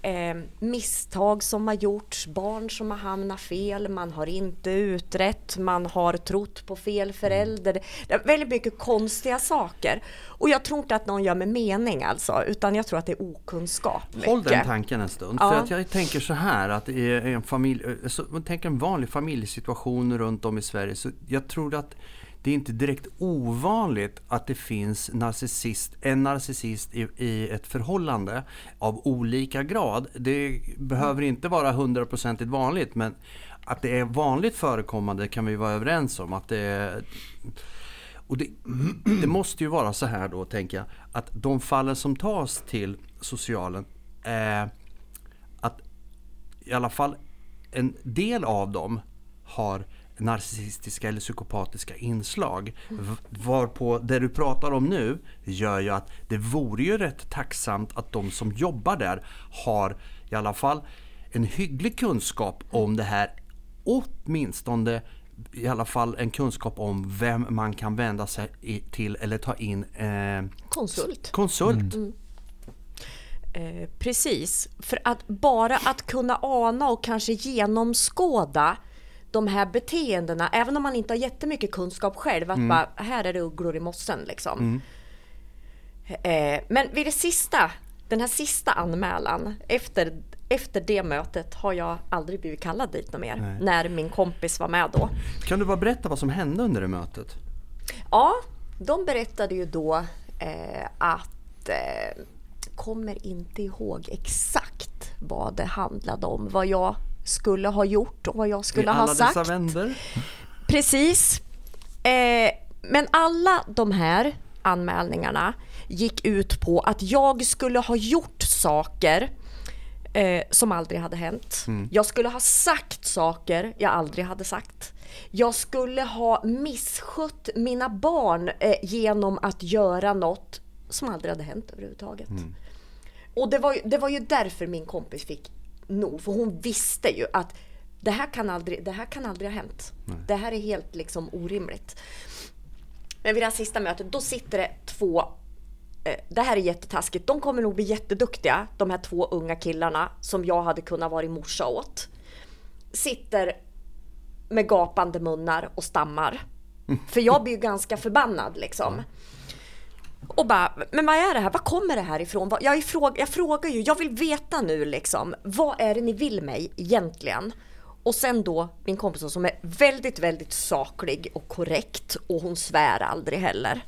eh, misstag som har gjorts, barn som har hamnat fel, man har inte utrett, man har trott på fel förälder. Det är väldigt mycket konstiga saker. Och jag tror inte att någon gör med mening alltså, utan jag tror att det är okunskap. Håll mycket. den tanken en stund. Ja. För att jag tänker så här att i en familj, så, man tänker en vanlig familjesituation runt om i Sverige. Så jag tror att det är inte direkt ovanligt att det finns narcissist, en narcissist i, i ett förhållande av olika grad. Det behöver inte vara hundraprocentigt vanligt men att det är vanligt förekommande kan vi vara överens om. Att det är, och det, det måste ju vara så här då, tänker jag, att de fallen som tas till socialen, eh, att i alla fall en del av dem har narcissistiska eller psykopatiska inslag. V- Varpå det du pratar om nu gör ju att det vore ju rätt tacksamt att de som jobbar där har i alla fall en hygglig kunskap om det här. Åtminstone i alla fall en kunskap om vem man kan vända sig till eller ta in eh, Konsult. konsult. Eh, precis, för att bara att kunna ana och kanske genomskåda de här beteendena, även om man inte har jättemycket kunskap själv, att bara här är det ugglor i mossen liksom. Eh, men vid det sista, den här sista anmälan, efter, efter det mötet har jag aldrig blivit kallad dit mer, när min kompis var med då. Kan du bara berätta vad som hände under det mötet? Ja, de berättade ju då eh, att eh, kommer inte ihåg exakt vad det handlade om, vad jag skulle ha gjort och vad jag skulle I ha alla sagt. dessa vänder. Precis. Eh, men alla de här anmälningarna gick ut på att jag skulle ha gjort saker eh, som aldrig hade hänt. Jag skulle ha sagt saker jag aldrig hade sagt. Jag skulle ha misskött mina barn eh, genom att göra något som aldrig hade hänt överhuvudtaget. Och det var, det var ju därför min kompis fick nog, för hon visste ju att det här kan aldrig, det här kan aldrig ha hänt. Det här är helt liksom orimligt. Men vid det här sista mötet, då sitter det två eh, det här är jättetaskigt. De kommer nog bli jätteduktiga, de här två unga killarna som jag hade kunnat vara morsa åt. Sitter med gapande munnar och stammar. *laughs* För jag blir ju ganska förbannad liksom. Och bara, men vad är det här? Var kommer det här ifrån? Jag, ifråg, jag frågar ju, jag vill veta nu liksom. Vad är det ni vill mig egentligen? Och sen då min kompis som är väldigt, väldigt saklig och korrekt och hon svär aldrig heller.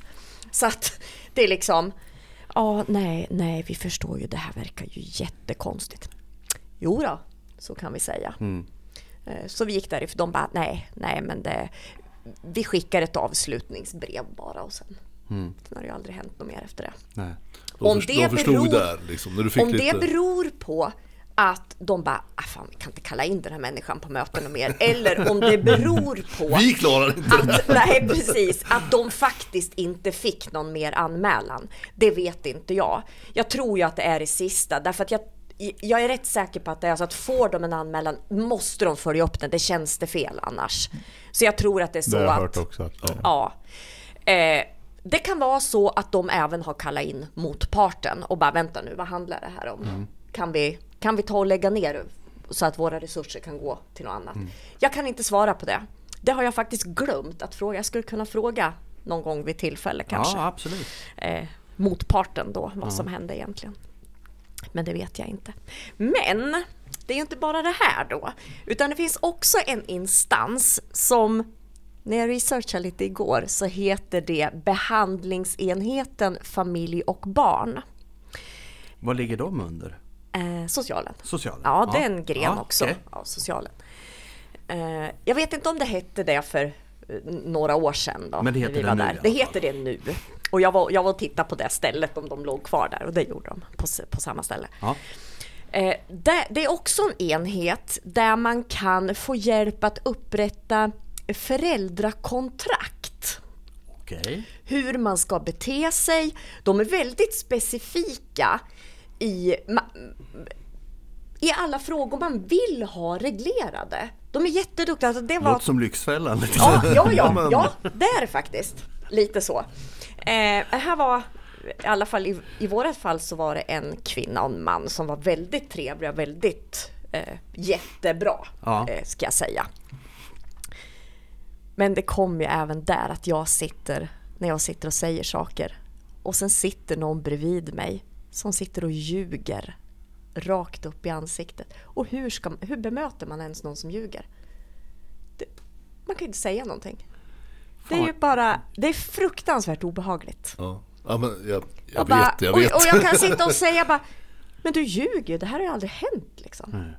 Så att det är liksom, ja nej, nej vi förstår ju det här verkar ju jättekonstigt. Jo då, så kan vi säga. Eh, Så vi gick därifrån, de bara nej, nej men det, vi skickar ett avslutningsbrev bara och sen, sen har det ju aldrig hänt något mer efter det. Nej. De, Om det beror- där liksom, när du fick Om lite... det beror på att de bara, ah, fan vi kan inte kalla in den här människan på möten och mer. Eller om det beror på *laughs* Vi klarar inte det. att, *laughs* nej precis, att de faktiskt inte fick någon mer anmälan. Det vet inte jag. Jag tror ju att det är det sista, därför att jag, jag är rätt säker på att det är så att får de en anmälan måste de följa upp den, det känns det fel annars. Så jag tror att det är så Det har jag att... hört också. Att, eh, Ja. Eh, det kan vara så att de även har kallat in motparten och bara vänta nu, vad handlar det här om? Kan, vi, kan vi ta och lägga ner så att våra resurser kan gå till något annat? Jag kan inte svara på det. Det har jag faktiskt glömt att fråga. Jag skulle kunna fråga någon gång vid tillfälle kanske. Ja, absolut. Eh, motparten då, vad som hände egentligen. Men det vet jag inte. Men det är ju inte bara det här då, utan det finns också en instans som när jag researchade lite igår så heter det behandlingsenheten familj och barn. Vad ligger de under? Eh, socialen. Socialen? Ja, det är en gren Ja, också okej. av socialen. Eh, jag vet inte om det hette det för eh, några år sedan då. Men det heter vi det var nu i där. alla Det heter det nu. Och jag var, jag var och tittade på det stället om de låg kvar där och det gjorde de på, på samma ställe. Ja. Eh, det, det är också en enhet där man kan få hjälp att upprätta föräldrakontrakt Okej. hur man ska bete sig. De är väldigt specifika i, i alla frågor man vill ha reglerade. De är jätteduktiga. Alltså det var... Låter som Lyxfällan. Ja, ja, ja, *laughs* ja, det är det faktiskt. Lite så. Eh, här var, i alla fall i, i vårat fall så var det en kvinna och en man som var väldigt trevliga, väldigt eh, jättebra, Ja. eh, ska jag säga. Men det kom ju även där att jag sitter, när jag sitter och säger saker och sen sitter någon bredvid mig som sitter och ljuger rakt upp i ansiktet. Och hur, ska, hur bemöter man ens någon som ljuger? Det, man kan ju inte säga någonting. Det är Fan. ju bara, det är fruktansvärt obehagligt. Ja, ja men jag, jag, vet, bara- jag vet. Och, och jag kan sitta och *laughs* säga bara, men du ljuger ju, det här har ju aldrig hänt liksom.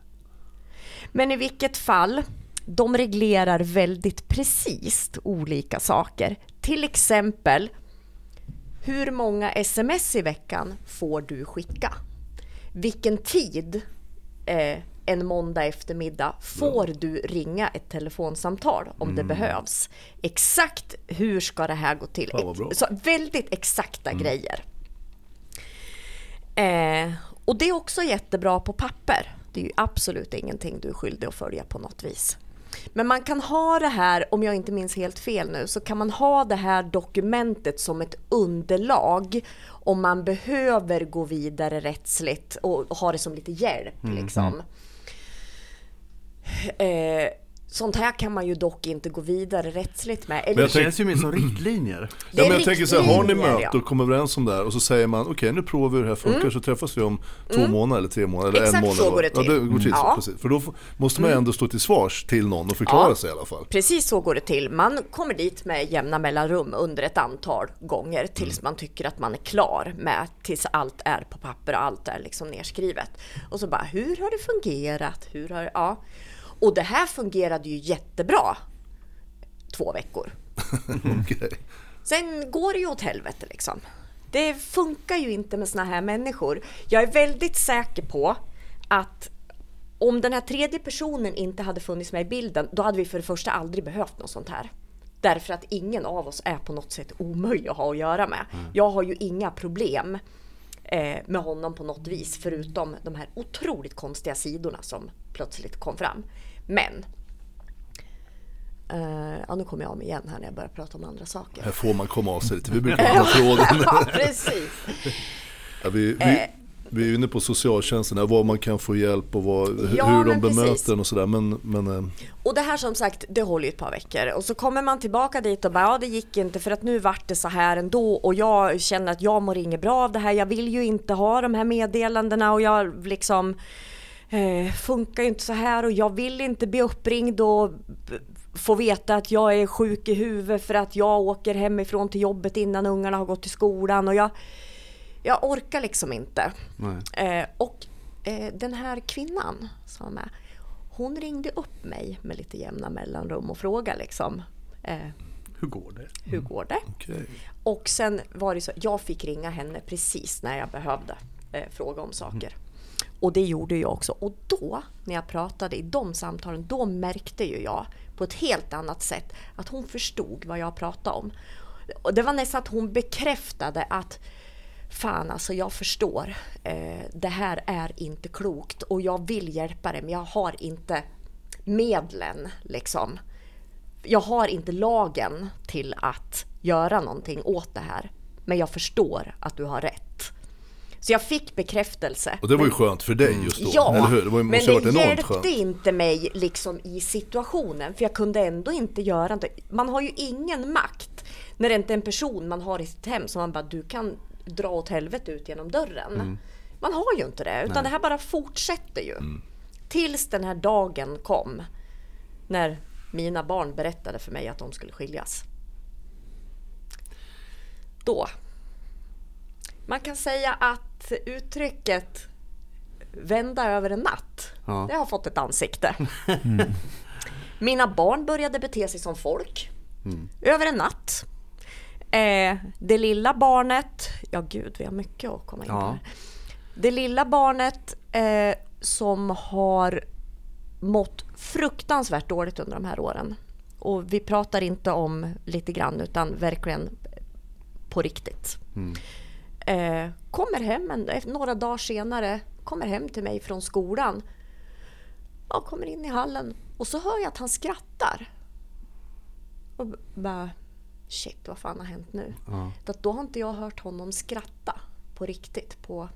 Men i vilket fall, de reglerar väldigt precis olika saker. Till exempel, hur många sms i veckan får du skicka? Vilken tid eh, en måndag eftermiddag får du ringa ett telefonsamtal om det behövs? Exakt hur ska det här gå till? Så väldigt exakta grejer. Eh, och det är också jättebra på papper. Det är ju absolut ingenting du är skyldig att följa på något vis. Men man kan ha det här, om jag inte minns helt fel nu, så kan man ha det här dokumentet som ett underlag om man behöver gå vidare rättsligt och ha det som lite hjälp. Liksom. Eh, Sånt här kan man ju dock inte gå vidare rättsligt med. Men Eller, jag Det känns ju mer som riktlinjer. *clears throat* det Ja, men jag tänker så här, har ni möte och kommer överens om det här och så säger man okej nu provar vi hur det här funkar så träffas vi om två månader eller tre månader eller Mm. Exakt en månad. så va? går det till. Ja, det går till så, Ja. precis. För då måste man ju ändå stå till svars till någon och förklara Ja. sig i alla fall. Precis så går det till. Man kommer dit med jämna mellanrum under ett antal gånger tills Mm. man tycker att man är klar med, tills allt är på papper och allt är liksom nerskrivet. Och så bara, hur har det fungerat? Hur har, ja. Och det här fungerade ju jättebra två veckor. *laughs* Okej. Sen går det ju åt helvete liksom. Det funkar ju inte med såna här människor. Jag är väldigt säker på att om den här tredje personen inte hade funnits med i bilden, då hade vi för det första aldrig behövt något sånt här. Därför att ingen av oss är på något sätt omöjlig att ha att göra med. Jag har ju inga problem med honom på något vis, förutom de här otroligt konstiga sidorna som plötsligt kom fram. Men Eh, ja, nu kommer jag av mig igen här när jag börjar prata om andra saker. Här får man komma av sig lite. Vi brukar *laughs* ta frågan. ja, precis. Ja, vi, Eh. vi, vi är inne på socialtjänsten, här, var man kan få hjälp och vad, hur Ja, hur de precis. bemöter en och sådär. Men, men eh, Och det här som sagt, det håller ju ett par veckor. Och så kommer man tillbaka dit och bara, ja det gick inte för att nu vart det så här ändå. Och jag känner att jag mår inget bra av det här. Jag vill ju inte ha de här meddelandena och jag liksom eh, funkar ju inte så här och jag vill inte bli uppringd och få veta att jag är sjuk i huvudet för att jag åker hemifrån till jobbet innan ungarna har gått till skolan. Och jag, jag orkar liksom inte. Eh, och eh, den här kvinnan som var med, hon ringde upp mig med lite jämna mellanrum och frågade liksom, eh, Hur går det? hur går det? okej. Och sen var det så, jag fick ringa henne precis när jag behövde eh, fråga om saker. Och det gjorde jag också. Och då, när jag pratade i de samtalen, då märkte ju jag på ett helt annat sätt att hon förstod vad jag pratade om. Och det var nästan att hon bekräftade att Fan alltså jag förstår. Eh, det här är inte klokt och jag vill hjälpa dig men jag har inte medlen liksom. Jag har inte lagen till att göra någonting åt det här. Men jag förstår att du har rätt. Så jag fick bekräftelse. Och det var ju skönt för dig just då, Ja, eller hur? Det var, men det hjälpte skönt. inte mig liksom i situationen. För jag kunde ändå inte göra det. Man har ju ingen makt när det inte är en person man har i sitt hem som man bara, du kan dra åt helvete ut genom dörren. Man har ju inte det, utan det här bara fortsätter ju. Tills den här dagen kom när mina barn berättade för mig att de skulle skiljas. Då. Man kan säga att uttrycket vända över en natt, Ja. det har fått ett ansikte. *laughs* Mina barn började bete sig som folk över en natt. Eh, det lilla barnet, ja gud vi har mycket att komma in på Ja. Det lilla barnet eh, som har mått fruktansvärt dåligt under de här åren. Och vi pratar inte om lite grann utan verkligen på riktigt. Eh, kommer hem en, några dagar senare, kommer hem till mig från skolan. Jag kommer in i hallen och så hör jag att han skrattar. Och bara, shit vad fan har hänt nu? Ja. Att då har inte jag hört honom skratta på riktigt på,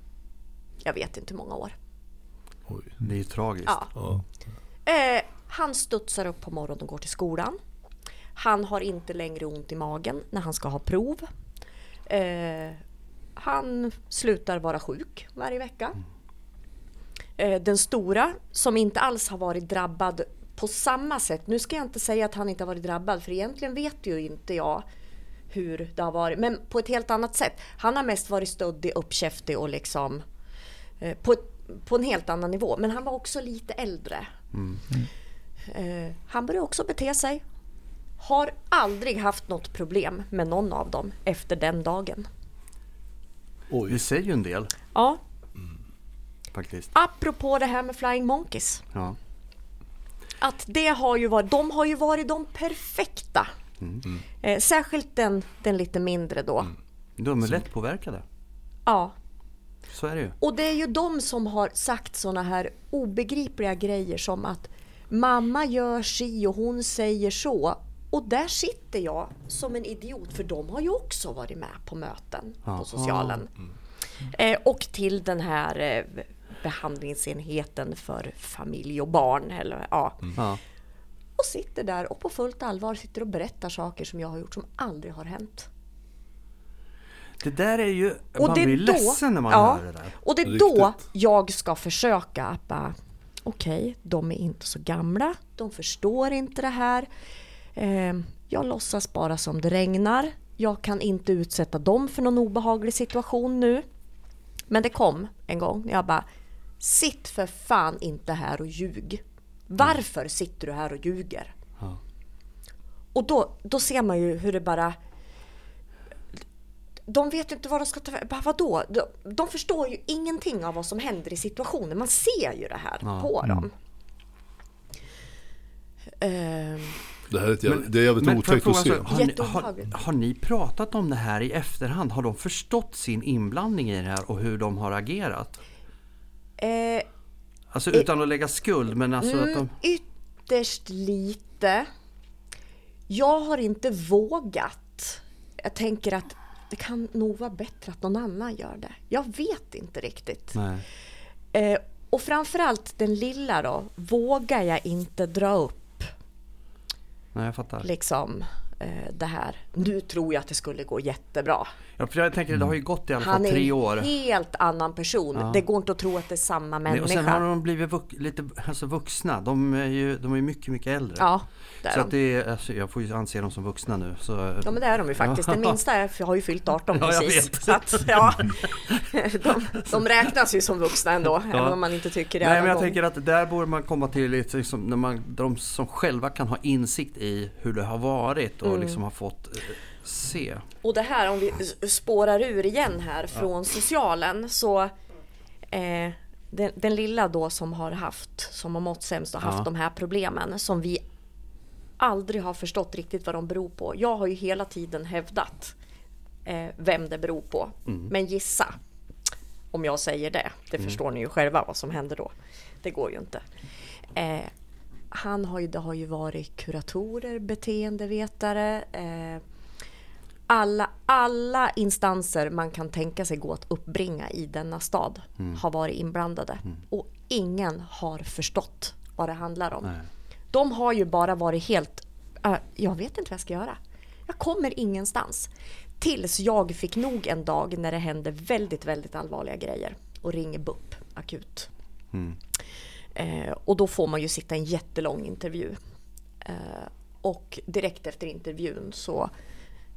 jag vet inte hur många år. Oj. Det är ju tragiskt. Ja. Ja. Eh, han studsar upp på morgonen och går till skolan. Han har inte längre ont i magen när han ska ha prov. Eh, han slutar vara sjuk varje vecka. Eh, den stora, som inte alls har varit drabbad på samma sätt. Nu ska jag inte säga att han inte har varit drabbad, för egentligen vet ju inte jag hur det har varit. Men på ett helt annat sätt. Han har mest varit stöddig, uppkäftig och liksom eh, på, på en helt annan nivå. Men han var också lite äldre. Eh, han började också bete sig. Har aldrig haft något problem med någon av dem efter den dagen. Oj. Det säger ju en del Ja, faktiskt. apropå det här med Flying Monkeys. Ja. Att det har ju varit, de har ju varit de perfekta. Eh, särskilt den, den lite mindre då. De är lättpåverkade. Ja, Så är det ju. Och det är ju de som har sagt såna här obegripliga grejer som att mamma gör si och hon säger så. Och där sitter jag som en idiot för de har ju också varit med på möten Jaha. på socialen. Eh, och till den här eh, behandlingsenheten för familj och barn. Eller, ja. Ja. och sitter där och på fullt allvar sitter och berättar saker som jag har gjort som aldrig har hänt. Det där är ju, Och man det är blir då- ledsen när man ja. hör det där. Och det är då Riktigt. jag ska försöka att bara, okej, de är inte så gamla, de förstår inte det här. Eh, jag låtsas bara som det regnar. Jag kan inte utsätta dem för någon obehaglig situation nu. Men det kom en gång när jag bara, sitt för fan inte här och ljug. Varför sitter du här och ljuger? Ja. Och då, då ser man ju hur det bara de vet ju inte vad de ska ta vägen. Vadå? De, de förstår ju ingenting av vad som händer i situationen. Man ser ju det här Ja. på dem. Ehm, Det här är, ett jävla, det är jävligt Men otäckt att se. har, ni, har, har ni pratat om det här i efterhand? Har de förstått sin inblandning i det här och hur de har agerat? Eh, Alltså utan att lägga skuld, men alltså att de... mm, ytterst lite. Jag har inte vågat. Jag tänker att det kan nog vara bättre att någon annan gör det. Jag vet inte riktigt. Eh, och framförallt den lilla då, vågar jag inte dra upp Nej, jag fattar. liksom eh, det här. Nu tror jag att det skulle gå jättebra. Ja, för jag tänker, det har ju gått i alla fall Han är tre år. en helt annan person. Ja. Det går inte att tro att det är samma Nej, människa. och sen har de blivit vux, lite alltså vuxna. De är ju de är mycket, mycket äldre. Ja, det är så de. att det är, alltså, jag får ju anse dem som vuxna nu. Så, Ja men det är de ju faktiskt. Den minsta är, har ju fyllt 18 Ja, precis. Så att, ja, *laughs* de, de räknas ju som vuxna ändå, även om man inte tycker det Nej men jag gånger. tänker att där borde man komma till liksom, när man, de som själva kan ha insikt i hur det har varit och Mm. liksom har fått se. Och det här om vi spårar ur igen här från socialen så eh, den, den lilla då som har haft, som har mått sämst och haft Ja. de här problemen som vi aldrig har förstått riktigt vad de beror på. Jag har ju hela tiden hävdat eh, vem det beror på. Men gissa om jag säger det. Det förstår ni ju själva vad som händer då. Det går ju inte. Eh, han har ju, det har ju varit kuratorer, beteendevetare, eh, alla, alla instanser man kan tänka sig gå att uppbringa i denna stad har varit inblandade. Och ingen har förstått vad det handlar om. Nej. De har ju bara varit helt, äh, jag vet inte vad jag ska göra. Jag kommer ingenstans. Tills jag fick nog en dag när det hände väldigt, väldigt allvarliga grejer och ringer BUP akut. Eh, och då får man ju sitta en jättelång intervju. Eh, och direkt efter intervjun så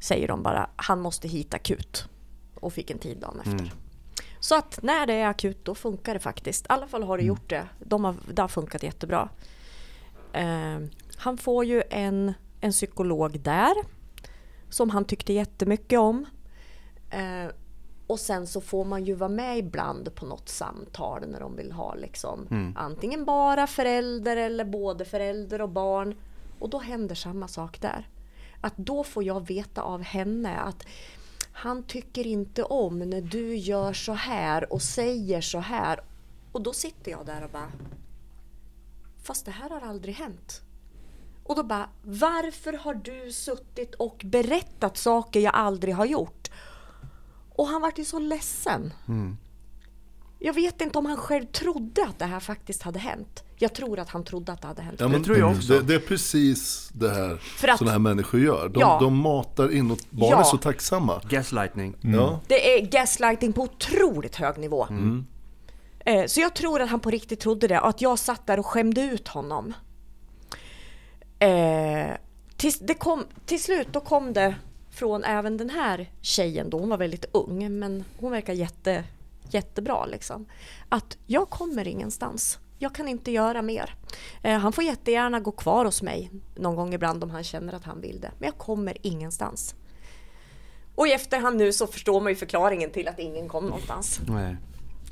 säger de bara han måste hit akut. Och fick en tid dagen efter. Så att när det är akut då funkar det faktiskt. I alla fall har det gjort det. De har, det har funkat jättebra. Eh, han får ju en, en psykolog där som han tyckte jättemycket om. Eh, och sen så får man ju vara med ibland på något samtal när de vill ha liksom antingen bara förälder eller både förälder och barn. Och då händer samma sak där. Att då får jag veta av henne att han tycker inte om när du gör så här och säger så här. Och då sitter jag där och bara Fast det här har aldrig hänt. Och då bara, varför har du suttit och berättat saker jag aldrig har gjort? Och han vart ju så ledsen. Mm. Jag vet inte om han själv trodde att det här faktiskt hade hänt. Jag tror att han trodde att det hade hänt. Ja, men tror jag också. Det, det är precis det här sådana här människor gör. De, Ja. de matar in och barn Ja. är så tacksamma. Gaslightning. Ja. Det är gaslighting på otroligt hög nivå. Eh, Så jag tror att han på riktigt trodde det och att jag satt där och skämde ut honom. Eh, tills det kom, till slut då kom det från även den här tjejen då, hon var väldigt ung men hon verkar jätte, jättebra liksom. Att jag kommer ingenstans. Jag kan inte göra mer. Eh, han får jättegärna gå kvar hos mig någon gång ibland om han känner att han vill det. Men jag kommer ingenstans. Och i efterhand nu så förstår man ju förklaringen till att ingen kom någonstans. Nej.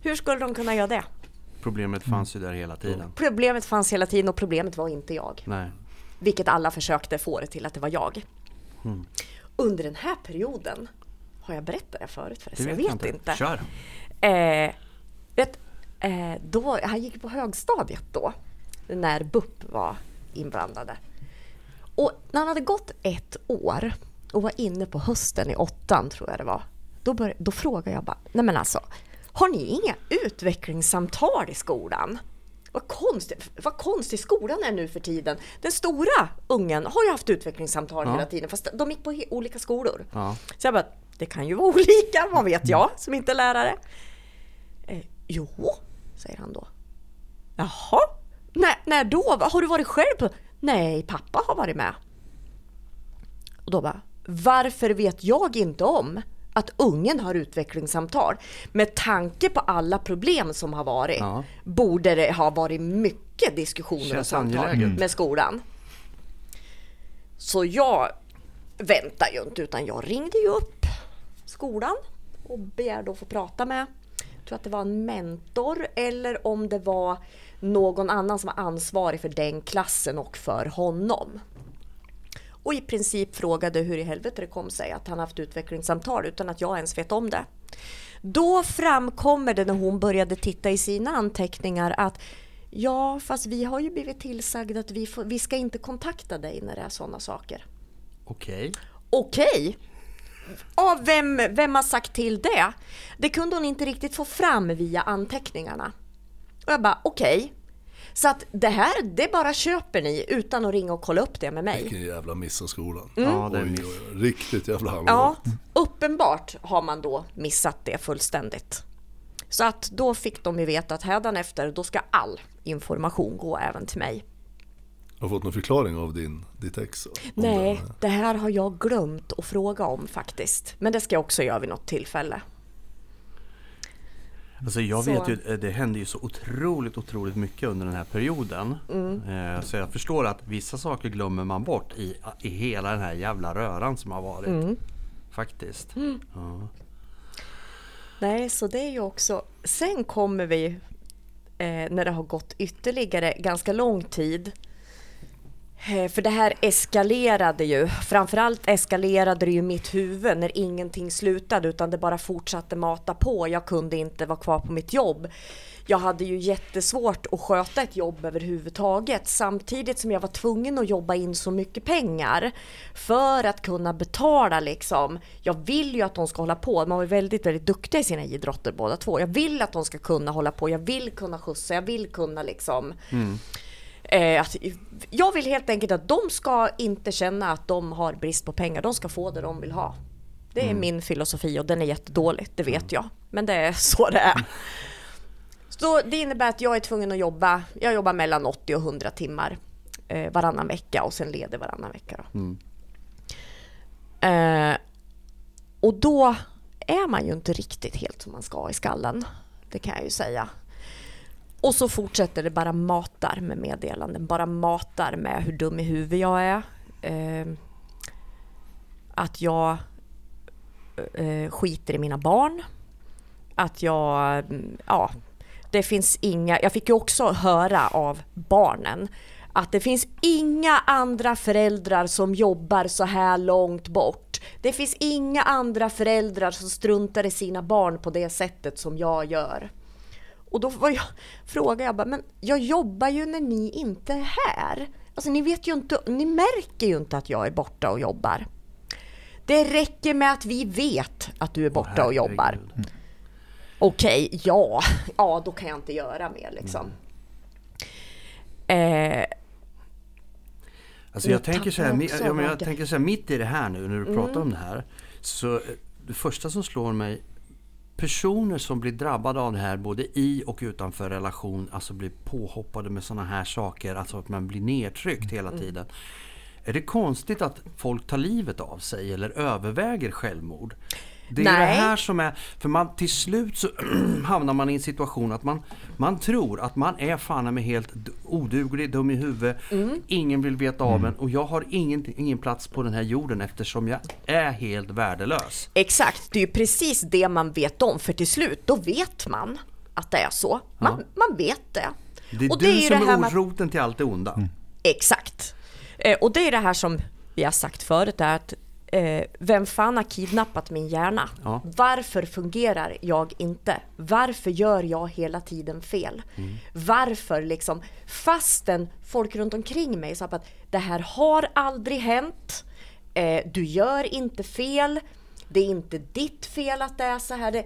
Hur skulle de kunna göra det? Problemet fanns ju där hela tiden. Problemet fanns hela tiden och problemet var inte jag. Nej. Vilket alla försökte få det till att det var jag. Mm. Under den här perioden, har jag berättat det förut Det förresten? jag vet inte. inte. Kör. Eh, vet, eh, då, han gick på högstadiet då, när BUP var inblandade. Och när han hade gått ett år och var inne på hösten i åttan, tror jag det var, då, bör, då frågade jag bara, nej men alltså, har ni inga utvecklingssamtal i skolan? vad konstigt, vad konstig skolan är nu för tiden. Den stora ungen har ju haft utvecklingssamtal Ja. hela tiden fast de gick på olika skolor. Ja. Så jag bara, det kan ju vara olika, vad vet jag som inte är lärare? Eh, jo, säger han då. Jaha, när, när då? Har du varit själv på? Nej, pappa har varit med. Och då bara, varför vet jag inte om att ungen har utvecklingssamtal? Med tanke på alla problem som har varit Ja. borde det ha varit mycket diskussioner och Känns samtal angeläget. med skolan. Så jag väntar ju inte utan jag ringde ju upp skolan och begärde att få prata med, tror att det var en mentor eller om det var någon annan som var ansvarig för den klassen och för honom. Och i princip frågade hur i helvete det kom sig att han haft utvecklingssamtal utan att jag ens vet om det. Då framkommer det när hon började titta i sina anteckningar att ja, fast vi har ju blivit tillsagda att vi, får, vi ska inte kontakta dig när det är sådana saker. Okej. Okej. Ja, vem, vem har sagt till det? Det kunde hon inte riktigt få fram via anteckningarna. Och jag bara, okej. Så att det här, det bara köper ni utan att ringa och kolla upp det med mig. Vilken jävla miss av skolan. Ja, det är Oj, miss. oj, oj. Riktigt jävla Ja, allvarligt. uppenbart har man då missat det fullständigt. Så att då fick de ju veta att hädanefter, då ska all information gå även till mig. Har du fått någon förklaring av din, ditt ex? Nej, den? det här har jag glömt att fråga om faktiskt. Men det ska jag också göra vid något tillfälle. Alltså jag Så. vet ju, eh, det hände ju så otroligt, otroligt mycket under den här perioden. Eh, Så jag förstår att vissa saker glömmer man bort i, i hela den här jävla röran som har varit. Faktiskt. Ja. Nej, så det är ju också... Sen kommer vi, eh, när det har gått ytterligare ganska lång tid, Eh, för det här eskalerade ju. Framförallt eskalerade det ju i mitt huvud när ingenting slutade utan det bara fortsatte mata på. Jag kunde inte vara kvar på mitt jobb. Jag hade ju jättesvårt att sköta ett jobb överhuvudtaget samtidigt som jag var tvungen att jobba in så mycket pengar för att kunna betala liksom. Jag vill ju att de ska hålla på. Man var väldigt, väldigt duktiga i sina idrotter båda två. Jag vill att de ska kunna hålla på. Jag vill kunna skjutsa. Jag vill kunna liksom mm. Eh, att, jag vill helt enkelt att de ska inte känna att de har brist på pengar. De ska få det de vill ha. Det är min filosofi och den är jättedålig, det vet jag. Men det är så det är. Så det innebär att jag är tvungen att jobba, jag jobbar mellan 80 och 100 timmar eh, varannan vecka och sen leder varannan vecka. Då. Eh, och då är man ju inte riktigt helt som man ska i skallen. Det kan jag ju säga. Och så fortsätter det bara matar med meddelanden, bara matar med hur dum i huvudet jag är. Eh, att jag eh, skiter i mina barn. Att jag, ja, det finns inga, jag fick ju också höra av barnen att det finns inga andra föräldrar som jobbar så här långt bort. Det finns inga andra föräldrar som struntar i sina barn på det sättet som jag gör. Och då var jag, frågade jag bara, men jag jobbar ju när ni inte är här. Alltså ni vet ju inte, ni märker ju inte att jag är borta och jobbar. Det räcker med att vi vet att du är borta och jobbar. Okej, ja, ja då kan jag inte göra mer liksom. Eh, Alltså jag tänker så här, mi- ja, jag tänker så här, mitt i det här nu när du pratar Mm. om det här. Så eh, det första som slår mig, personer som blir drabbade av det här både i och utanför relation, alltså blir påhoppade med sådana här saker, alltså att man blir nedtryckt hela Mm. tiden. Är det konstigt att folk tar livet av sig eller överväger självmord? Det är det Nej. här som är, för man till slut så *clears throat* hamnar man i en situation att man, man tror att man är fan med helt oduglig, dum i huvudet. Mm. Ingen vill veta av en och jag har ingen, ingen plats på den här jorden eftersom jag är helt värdelös. exakt, det är ju precis det man vet om för till slut då vet man att det är så. Man, man vet det. Det är Och du det är som det här är roten till allt det onda. Exakt. Eh, och det är det här som vi har sagt förut, är att eh, vem fan har kidnappat min hjärna? Ja. Varför fungerar jag inte? Varför gör jag hela tiden fel? Varför liksom, fastän folk runt omkring mig sa att det här har aldrig hänt, eh, du gör inte fel, det är inte ditt fel att det är så här. Det,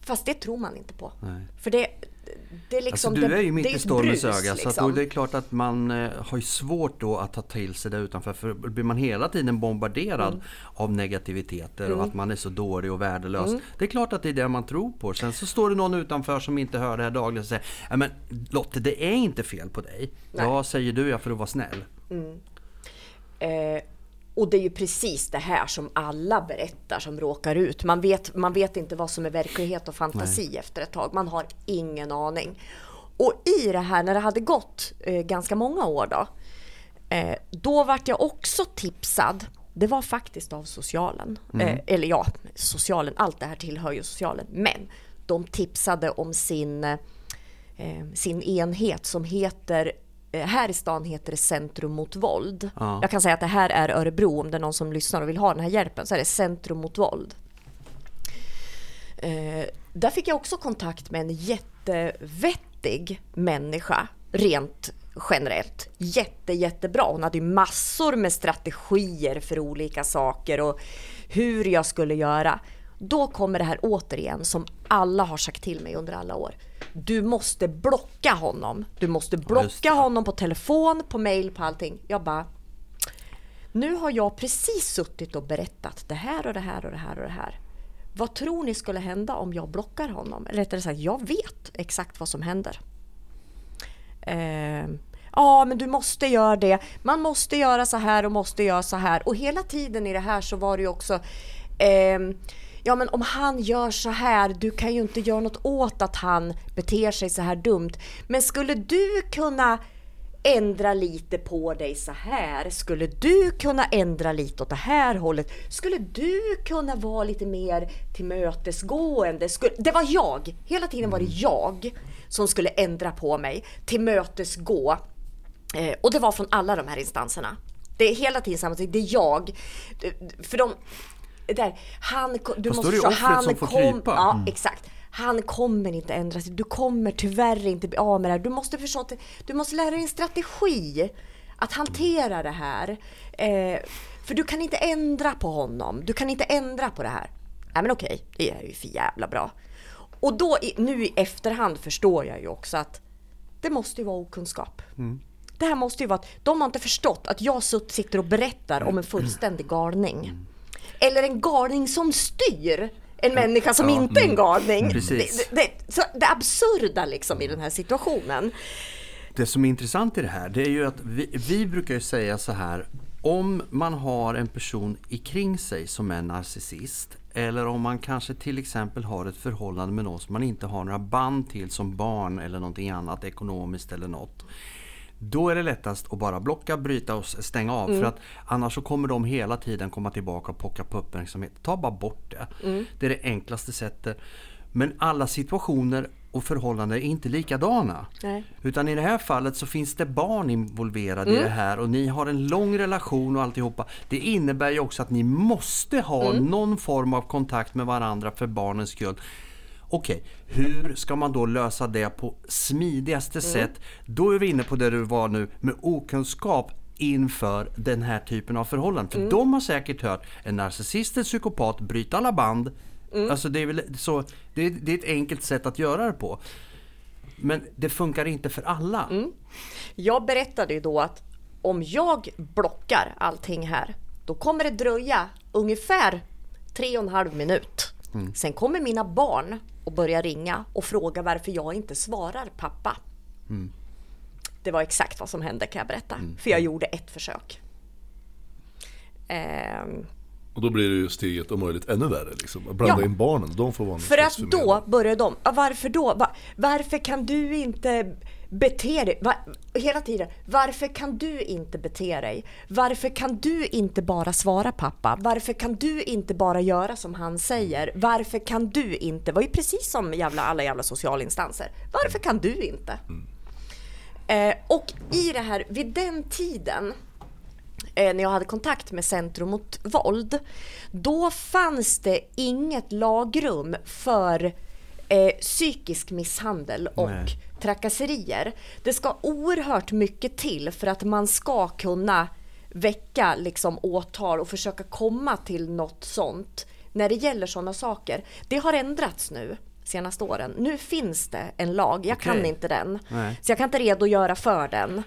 fast det tror man inte på. Nej. För det, det är liksom... Alltså, du är ju mitt i stormens öga så att liksom. det är klart att man eh, har ju svårt då att ta till sig det utanför. För blir man hela tiden bombarderad Mm. av negativiteter och att man är så dålig och värdelös. Det är klart att det är det man tror på. Sen så står det någon utanför som inte hör det här dagligen och säger "Ja, men Lotte det är inte fel på dig. Nej. Ja säger du ja för att vara snäll. Eh, och det är ju precis det här som alla berättar som råkar ut. Man vet, man vet inte vad som är verklighet och fantasi efter ett tag. Man har ingen aning. Och i det här, när det hade gått eh, ganska många år då, eh, då vart jag också tipsad. Det var faktiskt av socialen. Eh, eller ja, socialen, allt det här tillhör ju socialen. Men de tipsade om sin, eh, sin enhet som heter eh, här i stan heter det Centrum mot våld. Ja. Jag kan säga att det här är Örebro om det är någon som lyssnar och vill ha den här hjälpen så är det Centrum mot våld. Eh, där fick jag också kontakt med en jättevettig människa rent generellt. Jätte, jättebra. Hon hade ju massor med strategier för olika saker och hur jag skulle göra. Då kommer det här återigen som alla har sagt till mig under alla år. Du måste blocka honom. Du måste blocka honom på telefon, på mail, på allting. Jag bara, nu har jag precis suttit och berättat det här och det här och det här och det här. Vad tror ni skulle hända om jag blockar honom? Eller rättare sagt, jag vet exakt vad som händer. Eh, ja, men du måste göra det. Man måste göra så här och måste göra så här. Och hela tiden i det här så var det ju också ehm, Ja men om han gör så här, du kan ju inte göra något åt att han beter sig så här dumt. Men skulle du kunna ändra lite på dig så här? Skulle du kunna ändra lite åt det här hållet? Skulle du kunna vara lite mer tillmötesgående? Skulle, det var jag, hela tiden var det jag som skulle ändra på mig, tillmötesgå. Eh, och det var från alla de här instanserna. Det är hela tiden samma sak, det är jag. För de, där, han, du Fast då måste är det offret han som får kom, krypa. Ja, Mm. exakt. Han kommer inte ändra sig. Du kommer tyvärr inte bli av med det här. Du måste förstå att du måste lära dig en strategi att hantera det här. Eh, för du kan inte ändra på honom. Du kan inte ändra på det här. Nej men okej, det är ju för jävla bra. Och då, nu i efterhand förstår jag ju också att det måste ju vara okunskap. Det här måste ju vara att de har inte förstått att jag sitter och berättar om en fullständig galning. Eller en galning som styr en människa som inte är en galning. Precis. Det, det, så det absurda liksom i den här situationen. Det som är intressant i det här det är ju att vi, vi brukar säga så här om man har en person i kring sig som är narcissist eller om man kanske till exempel har ett förhållande med någon som man inte har några band till som barn eller någonting annat ekonomiskt eller något. Då är det lättast att bara blocka, bryta och stänga av för att annars så kommer de hela tiden komma tillbaka och pocka på uppmärksamhet. Ta bara bort det. Det är det enklaste sättet. Men alla situationer och förhållanden är inte likadana. Nej. Utan i det här fallet så finns det barn involverade i det här och ni har en lång relation och alltihopa. Det innebär ju också att ni måste ha någon form av kontakt med varandra för barnens skull. Okej, hur ska man då lösa det på smidigaste sätt? Då är vi inne på det du var nu med okunskap inför den här typen av förhållanden. För de har säkert hört en narcissist, en psykopat, bryta alla band. Alltså det är väl så, det är, det är ett enkelt sätt att göra det på. Men det funkar inte för alla. Jag berättade ju då att om jag blockar allting här, då kommer det dröja ungefär tre och en halv minut. Sen kommer mina barn och börja ringa och fråga varför jag inte svarar pappa. Det var exakt vad som hände kan jag berätta, för jag gjorde ett försök. Ehm, Och då blir det ju steget om möjligt ännu värre. Liksom. Att blanda Ja. in barnen, de får vara För att då börjar de, "Ja, varför då? Va, varför kan du inte bete dig? Va, hela tiden, varför kan du inte bete dig? Varför kan du inte bara svara pappa? Varför kan du inte bara göra som han säger? Varför kan du inte? Det var ju precis som jävla, alla jävla socialinstanser. Varför kan du inte? Eh, och i det här, vid den tiden eh, när jag hade kontakt med Centrum mot våld, då fanns det inget lagrum för eh, psykisk misshandel och Nej trakasserier. Det ska oerhört mycket till för att man ska kunna väcka liksom, åtal och försöka komma till något sånt när det gäller sådana saker. Det har ändrats nu. senaste åren. Nu finns det en lag, jag kan Okej. inte den. Nej. Så jag kan inte redogöra för den.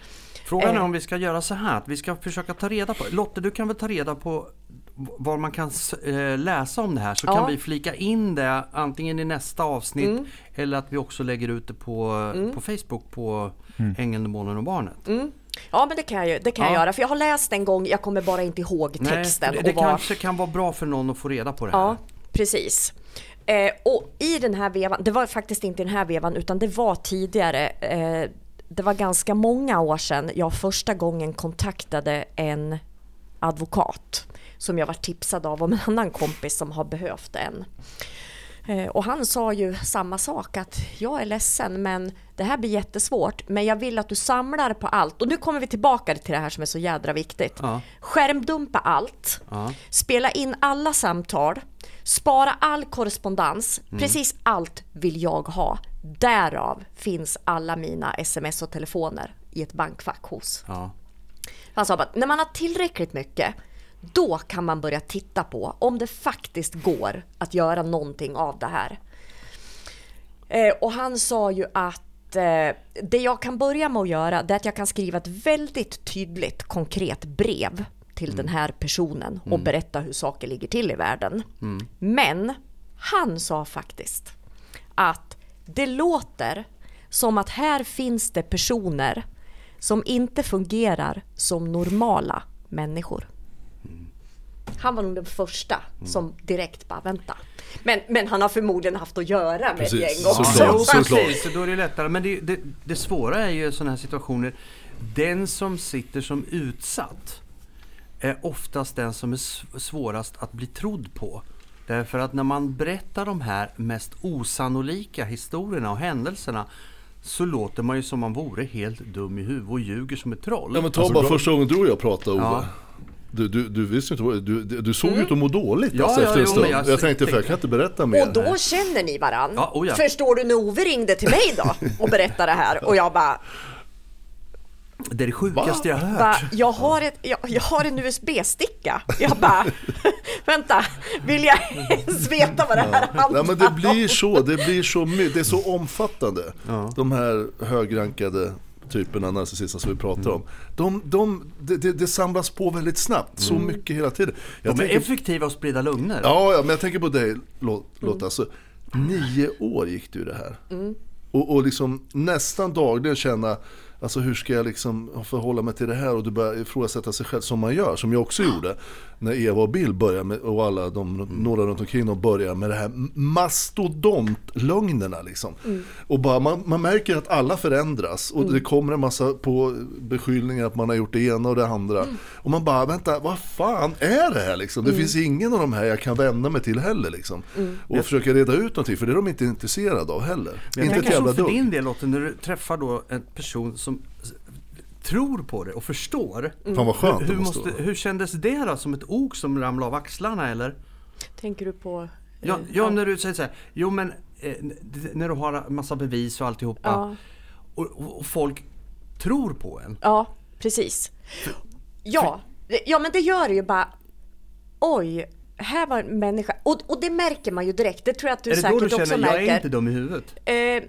Frågan är Eh. om vi ska göra så här att vi ska försöka ta reda på, Lotte du kan väl ta reda på var man kan eh, läsa om det här så Ja. kan vi flika in det antingen i nästa avsnitt Mm. eller att vi också lägger ut det på, på Facebook på Ängeln, Demonen och Barnet. Mm. Ja men det kan jag, ju- det kan jag Ja. göra för jag har läst en gång, jag kommer bara inte ihåg texten. Nej, det, det och vad- kanske kan vara bra för någon att få reda på det här. Ja, precis. Eh, och i den här vevan, det var faktiskt inte den här vevan utan det var tidigare. Eh, det var ganska många år sedan jag första gången kontaktade en advokat som jag var tipsad av om en annan kompis som har behövt en. Eh, Och han sa ju samma sak att jag är ledsen men det här blir jättesvårt men jag vill att du samlar på allt. Och nu kommer vi tillbaka till det här som är så jädra viktigt. Ja. Skärmdumpa allt. Ja. Spela in alla samtal. Spara all korrespondens. Precis allt vill jag ha. Därav finns alla mina sms och telefoner i ett bankfack hos. Ja. Han sa att när man har tillräckligt mycket då kan man börja titta på om det faktiskt går att göra någonting av det här. Eh, och han sa ju att eh, det jag kan börja med att göra det är att jag kan skriva ett väldigt tydligt konkret brev till den här personen och berätta hur saker ligger till i världen. Men han sa faktiskt att det låter som att här finns det personer som inte fungerar som normala människor. Han var nog den första som direkt bara vänta. Men, men han har förmodligen haft att göra med Precis, gäng också. såklart, såklart. precis, så då är det lättare. Men det, det, det svåra är ju sådana här situationer, den som sitter som utsatt är oftast den som är svårast att bli trodd på. Därför att när man berättar de här mest osannolika historierna och händelserna så låter man ju som man vore helt dum i huvudet och ljuger som ett troll. Ja men ta Alltså, bara första gången du och jag pratade Ove. Ja. Du, du, du visste inte du, du, såg ut att må dåligt Ja, alltså, ja, efter en stund. Jag, jag tänkte för jag kan inte berätta mer. Och då känner ni varann. Ja, oh ja. Förstår du när Ove ringde till mig då och berättade det här och jag bara, Det är det sjukaste jag har hört. bara jag, har ett, jag, jag har en USB-sticka. Jag bara, vänta, vill jag ens veta vad det här handlar Nej men det om? blir så, det blir så mycket, det är så omfattande. De här högrankade typerna narcissisterna som vi pratar om. De, de, det, det, det samlas på väldigt snabbt, så mycket hela tiden. Jag De är tänker, effektiva att sprida lögner. ja, ja, men jag tänker på dig Lot- Lotta, alltså, nio år gick du det här. Och, och liksom nästan dagligen känna, alltså hur ska jag liksom förhålla mig till det här? Och du börjar ifrågasätta sig själv som man gör, som jag också gjorde. När Eva och Bill började med, och alla de, några runt omkring dem började med det här mastodontlögnerna liksom. Och bara, man, man märker att alla förändras och det kommer en massa på beskyllningar att man har gjort det ena och det andra. Och man bara, vänta, vad fan är det här liksom? Det finns ingen av de här jag kan vända mig till heller liksom. Och försöka reda ut någonting, för det är de inte intresserade av heller. Men inte jag ett tänker så för dugg. din del Lotte, när du träffar då en person som tror på det och förstår. Fan vad skönt hur, hur, måste hur kändes det då? Som ett ok som ramlade av axlarna eller? Tänker du på... Ja, eh, ja när du säger så här, jo men eh, när du har en massa bevis och alltihopa. Ja. Och, och, folk tror på en. Ja, precis. Ja, ja men det gör det ju bara... Oj, här var en människa. Och, och det märker man ju direkt. Det tror jag att du är det då säkert du också känner, jag är märker. inte dum i huvudet? Eh,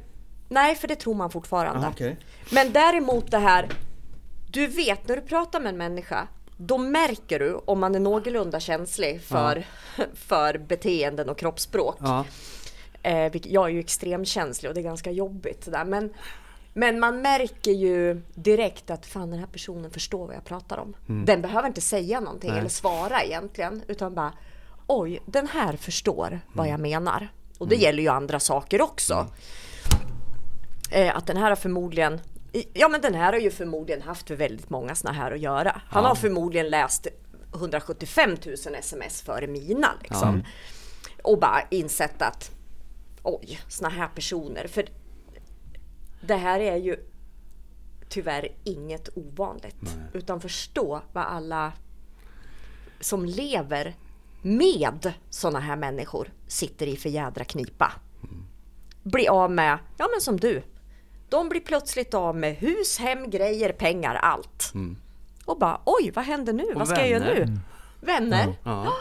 nej, för det tror man fortfarande. Aha, okej. Men däremot det här, du vet när du pratar med en människa, då märker du om man är någorlunda känslig för, *laughs* för beteenden och kroppsspråk. Ja. Eh, jag är ju extremkänslig och det är ganska jobbigt sådär. Men, men man märker ju direkt att fan den här personen förstår vad jag pratar om. Den behöver inte säga någonting Nej. eller svara egentligen. Utan bara oj, den här förstår vad jag menar. Och det gäller ju andra saker också. Eh, att den här har förmodligen Ja men den här har ju förmodligen haft för väldigt många såna här att göra. Han har förmodligen läst 175 000 sms före mina liksom. Och bara insett att oj, såna här personer. För det här är ju tyvärr inget ovanligt. Utan förstå vad alla som lever med såna här människor sitter i för jädra knipa. Bli av med, ja men som du. De blir plötsligt av med hus, hem, grejer, pengar, allt. Och bara oj, vad händer nu? vad ska jag göra vänner. nu? Vänner. Ja.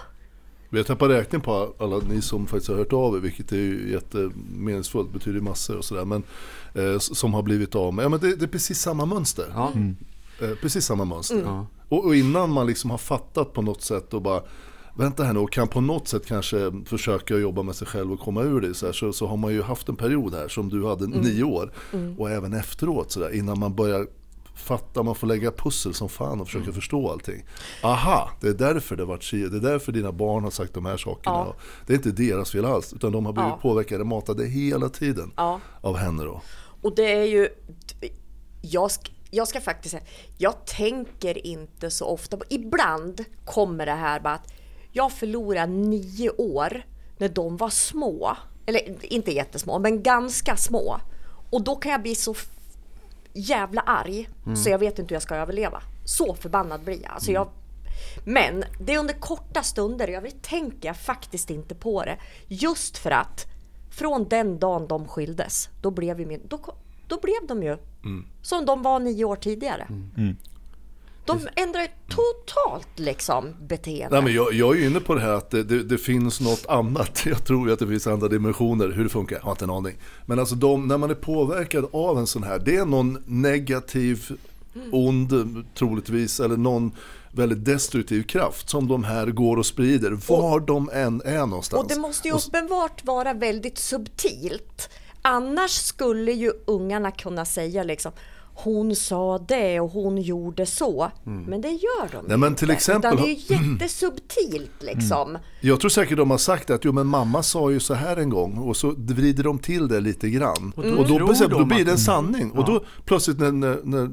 Vi har tappat räkning på alla ni som faktiskt har hört av er, vilket är ju jättemeningsfullt, betyder massor och sådär. Men eh, som har blivit av med, ja men det, det är precis samma mönster. Ja. Eh, precis samma mönster. Ja. Och, och innan man liksom har fattat på något sätt och bara Vänta här nu och kan på något sätt kanske försöka jobba med sig själv och komma ur det så, här, så, så har man ju haft en period här som du hade nio år och även efteråt så där, innan man börjar fatta, man får lägga pussel som fan och försöka förstå allting. Aha, det är därför det varit si, det är därför dina barn har sagt de här sakerna. Ja. Det är inte deras fel alls utan de har blivit Ja. påverkade, matade hela tiden Ja. av henne då. Och det är ju... Jag ska, jag ska faktiskt säga, jag tänker inte så ofta på... Ibland kommer det här bara att jag förlorade nio år när de var små. Eller inte jättesmå, men ganska små. Och då kan jag bli så jävla arg så jag vet inte hur jag ska överleva. Så förbannad blir jag. Alltså jag men det är under korta stunder, jag tänker jag faktiskt inte på det. Just för att från den dagen de skildes, då blev, min, då, då blev de ju som de var nio år tidigare. De ändrar ju totalt liksom beteende. Nej, men jag, jag är ju inne på det här att det, det, det finns något annat. *laughs* Jag tror ju att det finns andra dimensioner. Hur det funkar, jag har inte en aning. Men alltså de, när man är påverkad av en sån här, det är någon negativ, ond troligtvis, eller någon väldigt destruktiv kraft som de här går och sprider var de än är någonstans. Och det måste ju Och- uppenbart vara väldigt subtilt. Annars skulle ju ungarna kunna säga liksom hon sa det och hon gjorde så. Men det gör de Nej, ju men till inte. exempel Utan det är ju jättesubtilt liksom. Jag tror säkert de har sagt att jo men mamma sa ju så här en gång och så vrider de till det lite grann. Och, då då, tror bestämmer- de då blir det en sanning. Och då plötsligt när, när, när,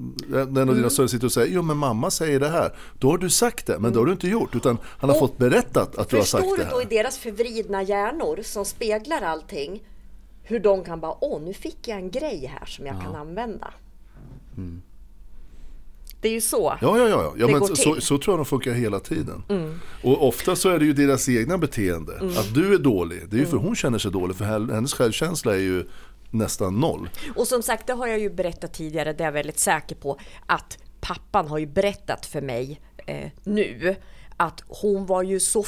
när en av dina söner sitter och säger jo men mamma säger det här. Då har du sagt det, men det har du inte gjort. Utan han har Och fått berättat att du har sagt Förstår det du då i här. deras förvridna hjärnor som speglar allting hur de kan bara åh nu fick jag en grej här som jag kan använda. Det är ju så. Ja, ja, ja. ja. Det men går så, till. Mm. så tror jag de funkar hela tiden. Och ofta så är det ju deras egna beteende. Att du är dålig, det är ju för Mm. hon känner sig dålig. För hennes självkänsla är ju nästan noll. Och som sagt, det har jag ju berättat tidigare, det är jag väldigt säker på, att pappan har ju berättat för mig eh, nu att hon var ju så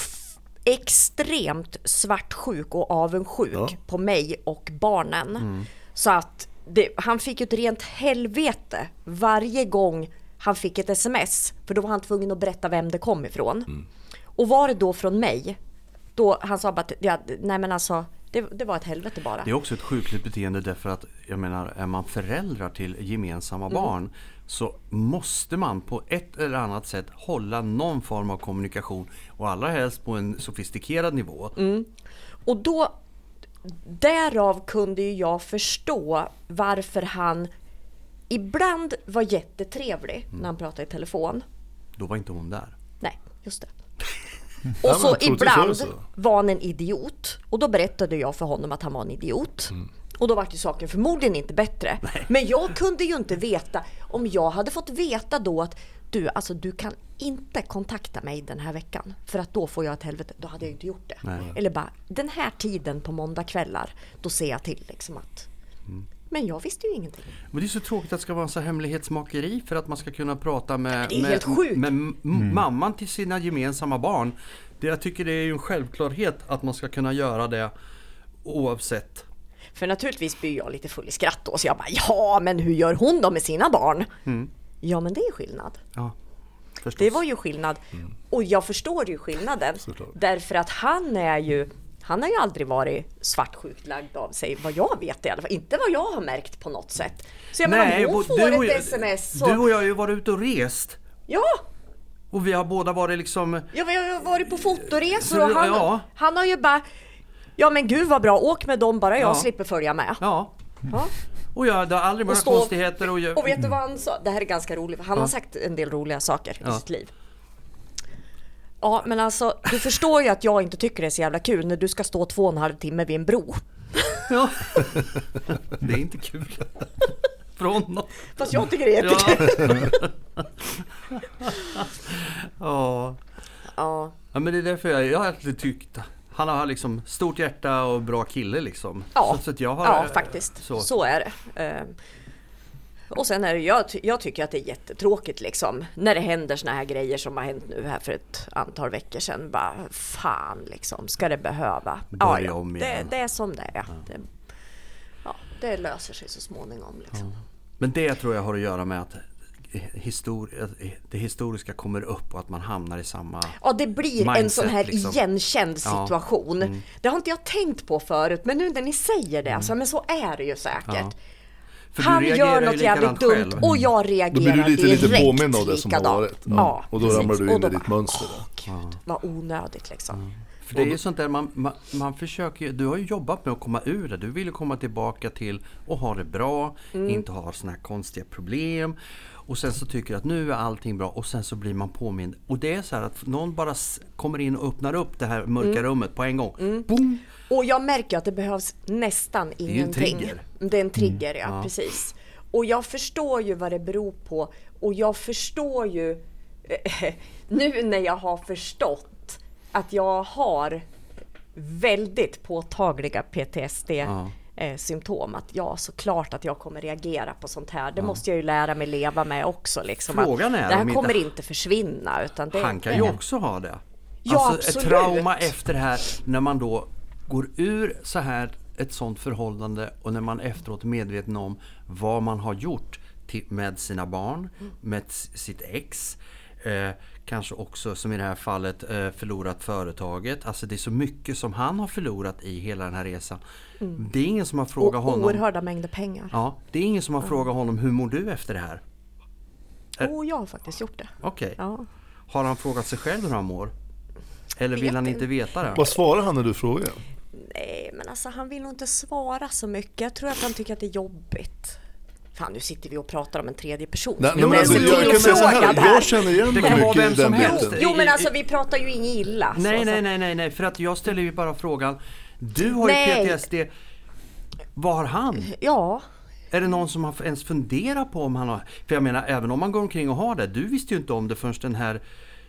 extremt svartsjuk och avundsjuk Ja. på mig och barnen. Så att det, han fick ett rent helvete varje gång han fick ett sms. För då var han tvungen att berätta vem det kom ifrån. Och var det då från mig, då han sa bara att ja, nej men alltså det, det var ett helvete bara. Det är också ett sjukligt beteende därför att jag menar är man föräldrar till gemensamma barn så måste man på ett eller annat sätt hålla någon form av kommunikation och allra helst på en sofistikerad nivå. Och då, därav kunde ju jag förstå varför han ibland var jättetrevlig när han pratade i telefon. Då var inte hon där. Nej, just det. *laughs* Och så ibland så. var han en idiot. Och då berättade jag för honom att han var en idiot. Mm. Och då var ju saken förmodligen inte bättre. Men jag kunde ju inte veta, om jag hade fått veta då att du, alltså du kan inte kontakta mig den här veckan. För att då får jag ett helvete. Då hade jag inte gjort det. Nej. Eller bara, den här tiden på måndagkvällar, då ser jag till liksom att... Mm. Men jag visste ju ingenting. Men det är så tråkigt att det ska vara en så hemlighetsmakeri för att man ska kunna prata med, med, med m- mamman till sina gemensamma barn. Det, jag tycker det är ju en självklarhet att man ska kunna göra det oavsett. För naturligtvis blir jag lite full i skratt då, så jag bara ja, men hur gör hon då med sina barn? Ja, men det är skillnad. Ja. Det var ju skillnad. Och jag förstår ju skillnaden. Såklart. Därför att han är ju han har ju aldrig varit svartsjukt lagd av sig, vad jag vet i alla fall. Inte vad jag har märkt på något sätt. Så jag menar, om hon får ett jag- sms så... Du och jag har ju varit ute och rest. Ja, Och vi har båda varit liksom... ja, vi har varit på fotoresor och han, ja. han har ju bara... Ja men gud vad bra, åk med dem bara jag Ja. slipper följa med. Ja. Ja. Och jag, har aldrig några konstigheter. Och jag, Och vet du vad han sa? Det här är ganska roligt, han Ja. har sagt en del roliga saker Ja. i sitt liv. Ja, men alltså du förstår ju att jag inte tycker det är så jävla kul när du ska stå två och en halv timme vid en bro. *laughs* Ja. Det är inte kul. *laughs* Från någon. Fast jag tycker det är jättekul. Ja. *laughs* ja. Ja. ja, men det är därför jag, jag har alltid tyckt han har liksom stort hjärta och bra kille liksom. Ja, Så, så jag har, ja eh, faktiskt. Så. Så. är det. Eh, Och sen är det, jag, jag tycker att det är jättetråkigt liksom när det händer såna här grejer som har hänt nu här för ett antal veckor sedan. Bara fan liksom, ska det behöva? Börja om det, igen. det är som det är. Det, ja, det löser sig så småningom liksom. Men det tror jag har att göra med att histori- det historiska kommer upp och att man hamnar i samma... Ja, det blir en Mindset, sån här liksom. igenkänd Ja. situation. Det har inte jag tänkt på förut, men nu när ni säger det, alltså, men så är det ju säkert. Ja. Han gör något jävligt dumt själv. och jag reagerar Då blir du lite, lite direkt påmind av det som har likadant. varit. Ja, och då precis. ramlar du in i ditt mönster. Åh, Gud, vad onödigt liksom. För det är ju sånt där man, man, man försöker Du har ju jobbat med att komma ur det. Du vill ju komma tillbaka till att ha det bra, Mm. inte ha såna här konstiga problem. Och sen så tycker att nu är allting bra och sen så blir man påmind. Och det är så här att någon bara kommer in och öppnar upp det här mörka Mm. rummet på en gång. Boom! Och jag märker att det behövs nästan ju en ingenting. trigger. Det är en trigger, ja, Ja. precis. Och jag förstår ju vad det beror på. Och jag förstår ju *laughs* nu när jag har förstått att jag har väldigt påtagliga PTSD Ja. Eh, symptom att ja, såklart att jag kommer reagera på sånt här. Det måste jag ju lära mig leva med också. Liksom, Frågan är det här inte- kommer inte försvinna. Utan det, Han kan ju också ha det. Ja, alltså ett trauma efter det här när man då går ur så här ett sånt förhållande och när man efteråt är medveten om vad man har gjort till, med sina barn, med s- sitt ex. Eh, kanske också som i det här fallet eh, förlorat företaget. Alltså det är så mycket som han har förlorat i hela den här resan. Det är ingen som har frågat honom. oerhörda mängder pengar. Ja, det är ingen som har frågat honom hur mår du efter det här? Och jag har faktiskt gjort det. Okej. Ja. Har han frågat sig själv hur han mår? Eller vill Vet han inte inte. veta det? Vad svarar han när du frågar? Nej, men alltså han vill nog inte svara så mycket. Jag tror att han tycker att det är jobbigt. Fan, nu sitter vi och pratar om en tredje person. Nej, men alltså, så jag kan säga så här, jag känner igen mig mycket vem i den biten. Jo, men alltså vi pratar ju inget illa. så- Nej, så- nej, nej, nej, nej, för att jag ställer ju bara frågan. Du har Nej. ju PTSD. Vad har han? Ja, Är det någon som har ens funderat på om han har... För jag menar, även om man går omkring och har det. Du visste ju inte om det förrän den här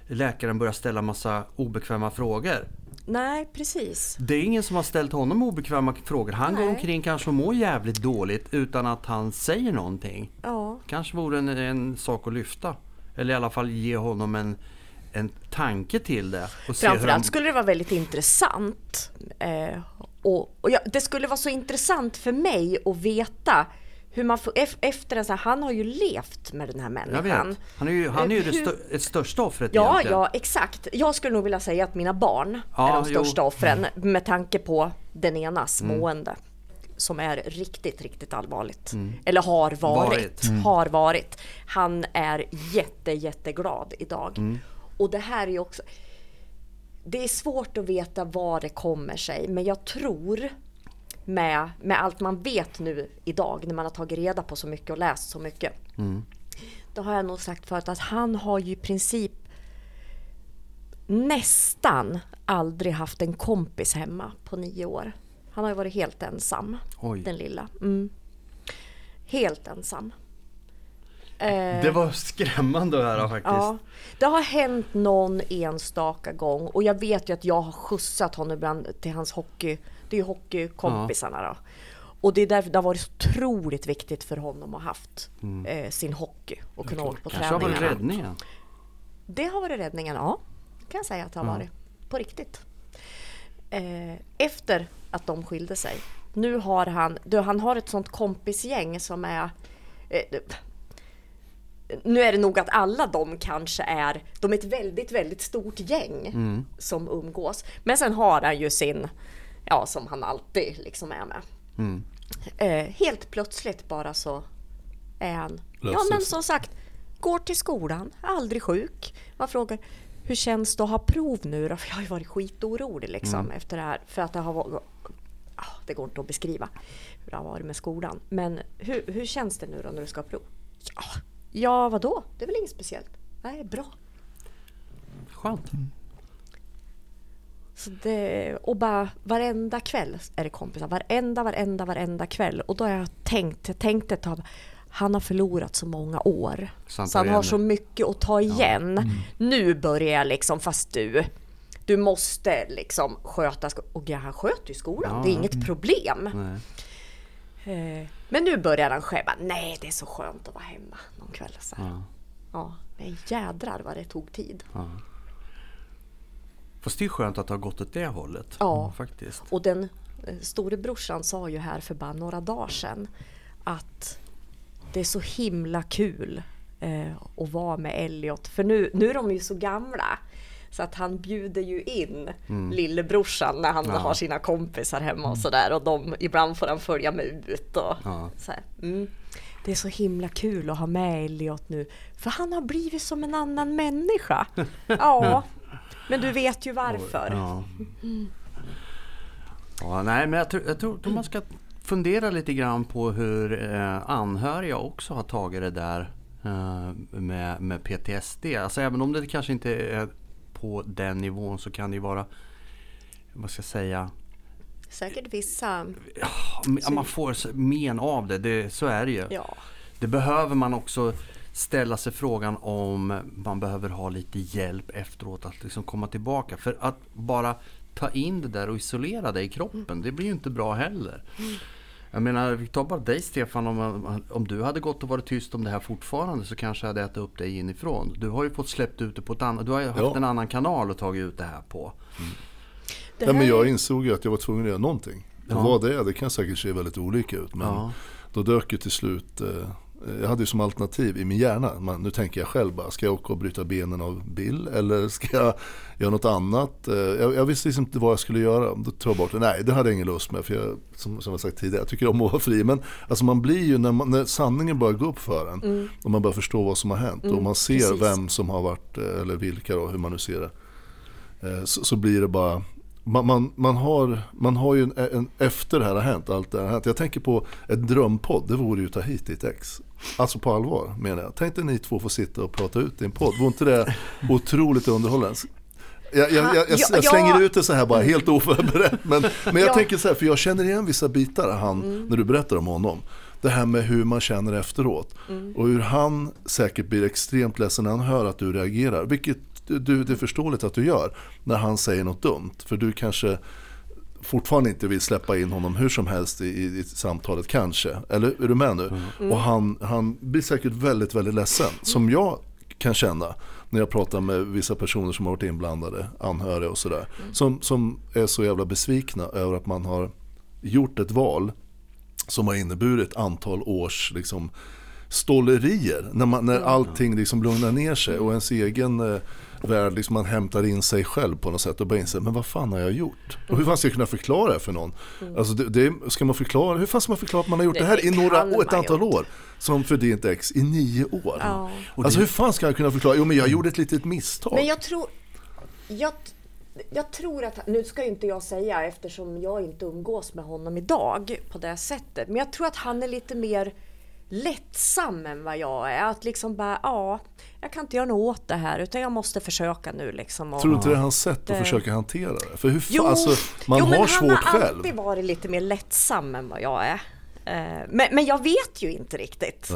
läkaren började ställa massa obekväma frågor. nej precis. Det är ingen som har ställt honom obekväma frågor. Han går Nej. omkring kanske och mår jävligt dåligt utan att han säger någonting. Ja, Kanske vore en, en sak att lyfta. Eller i alla fall ge honom en, en tanke till det. Och se hur han, framförallt skulle det vara väldigt intressant. Eh, och och ja, det skulle vara så intressant för mig att veta hur man får, efter en så här, han har ju levt med den här människan. Han är ju, han är ju det Hur- stö, ett största offret Ja, egentligen. ja, exakt. Jag skulle nog vilja säga att mina barn Ja, är de största jo. Mm. offren med tanke på den enas mående. Som är riktigt, riktigt allvarligt. Eller har varit. Mm. Varit. Mm. Har varit. Han är jätte, jätteglad idag. Mm. Och det här är också... Det är svårt att veta var det kommer sig, men jag tror med, med allt man vet nu idag, när man har tagit reda på så mycket och läst så mycket. Då har jag nog sagt förut att han har ju i princip nästan aldrig haft en kompis hemma på nio år. Han har ju varit helt ensam, Oj. den lilla. Mm. Helt ensam. Eh, Det var skrämmande att höra faktiskt. Ja, det har hänt någon enstaka gång och jag vet ju att jag har skjutsat honom ibland till hans hockey. Det är ju hockeykompisarna då. Och det är därför det har varit så otroligt viktigt för honom att ha haft eh, sin hockey och kunna åka på Kanske har varit träningarna. räddningen. Det har varit räddningen, ja. kan jag säga att det har varit. På riktigt. Eh, efter att de skilde sig. Nu har han, du, han har ett sånt kompisgäng som är eh, nu är det nog att alla de kanske är, de är ett väldigt, väldigt stort gäng som umgås. Men sen har han ju sin, ja som han alltid liksom är med. Eh, helt plötsligt bara så är han, ja Löser men som sagt, går till skolan, aldrig sjuk. Man frågar, hur känns det att ha prov nu då? För *laughs* jag har ju varit skitorolig liksom efter det här. För att det har varit, ah, det går inte att beskriva hur det har varit med skolan. Men hur, hur känns det nu då när du ska ha prov? Ja, ja vadå? Det är väl inget speciellt? Nej, bra. Skönt. Så det, och bara varenda kväll är det kompisar. Varenda, varenda, varenda kväll. Och då har jag tänkt, jag tänkte ett tag, han har förlorat så många år. Så han Så han har så mycket att ta igen. Nu börjar jag liksom, fast du, du måste liksom sköta sko- Och ja, han sköter ju skolan, Ja, det är ja. inget problem. Nej. Eh, Men nu börjar han själv. Nej, det är så skönt att vara hemma någon kväll. Så. Ja. Ja, men jädrar vad det tog tid. Ja. Fast det är skönt att det har gått åt det hållet. Ja. Faktiskt. Och den eh, storebrorsan sa ju här för bara några dagar sedan att det är så himla kul eh, att vara med Elliot. För nu, nu är de ju så gamla. Så att han bjuder ju in lillebrorsan när han Mm. Ja. har sina kompisar hemma och sådär. Och de, ibland får han följa med ut. Och Ja. så. Mm. Det är så himla kul att ha med Elliot nu. För han har blivit som en annan människa. *laughs* Ja, men du vet ju varför. Ja. ja, nej, men jag tror, jag tror att man ska fundera lite grann på hur eh, anhöriga också har tagit det där eh, med, med PTSD. Alltså även om det kanske inte är på den nivån så kan det ju vara, vad ska jag säga, Säkert vissa. ja, man får men av det, det så är det ju. Ja. Det behöver man också ställa sig frågan om man behöver ha lite hjälp efteråt att liksom komma tillbaka. För att bara ta in det där och isolera det i kroppen, det blir ju inte bra heller. Jag menar, vi tar bara dig Stefan, om, om du hade gått och varit tyst om det här fortfarande så kanske jag hade ätit upp dig inifrån. Du har ju fått släppt ut det på ett annat, du har ju haft Ja. en annan kanal och tagit ut det här på. Det Ja, men här- jag insåg ju att jag var tvungen att göra någonting. Ja. Vad det är, det kan säkert se väldigt olika ut. Men Ja. då dök ju till slut, eh, jag hade ju som alternativ i min hjärna, man, nu tänker jag själv bara, ska jag åka och bryta benen av Bill eller ska jag göra något annat? Eh, jag, jag visste liksom inte vad jag skulle göra, då tog jag bort det. Nej, det hade jag ingen lust med, för jag, som, som jag sagt tidigare, jag tycker om att vara fri. Men alltså man blir ju, när, man, när sanningen börjar gå upp för en, och man börjar förstå vad som har hänt, och man ser precis. vem som har varit, eh, eller vilka då, hur man nu ser det. Eh, så, så blir det bara man, man, man, har, man har ju en, en, efter det här har hänt, allt det här har hänt. Jag tänker på ett drömpodd, det vore ju att ta hit ditt ex. Alltså på allvar menar jag. Tänk dig ni två får sitta och prata ut i en podd, vore inte det *laughs* otroligt underhållande? Jag, jag, jag, jag, Ja, jag slänger ut det så här bara helt oförberett. Men, men jag Ja. tänker så här, för jag känner igen vissa bitar han, när du berättar om honom. Det här med hur man känner efteråt. Och hur han säkert blir extremt ledsen när han hör att du reagerar. Vilket du, det är förståeligt att du gör när han säger något dumt. För du kanske fortfarande inte vill släppa in honom hur som helst i, i, samtalet kanske. Eller är du med nu? Och han, han blir säkert väldigt, väldigt ledsen. Som jag kan känna när jag pratar med vissa personer som har varit inblandade, anhöriga och sådär. Som, som är så jävla besvikna över att man har gjort ett val som har inneburit ett antal års liksom, stålerier. När, man, när allting liksom lugnar ner sig och ens egen eh, värld, liksom, man hämtar in sig själv på något sätt och bara inser, men vad fan har jag gjort? Och hur fan ska jag kunna förklara det för någon? Alltså det, det, ska man förklara, hur fan ska man förklara att man har gjort det, Det här i några år, ett antal år? Som för ditt ex i nio år. Ja. Alltså hur fan ska jag kunna förklara? Jo men jag gjorde ett litet misstag. Men jag tror... Jag, jag tror att... Nu ska ju inte jag säga eftersom jag inte umgås med honom idag på det sättet. Men jag tror att han är lite mer lättsam än vad jag är. Att liksom bara, ja, jag kan inte göra något åt det här utan jag måste försöka nu liksom. Och, Tror du inte det är hans sätt att Det- försöka hantera det? För hur Jo, alltså, man jo, men har han svårt har själv. alltid varit lite mer lättsam än vad jag är. Eh, Men, men jag vet ju inte riktigt.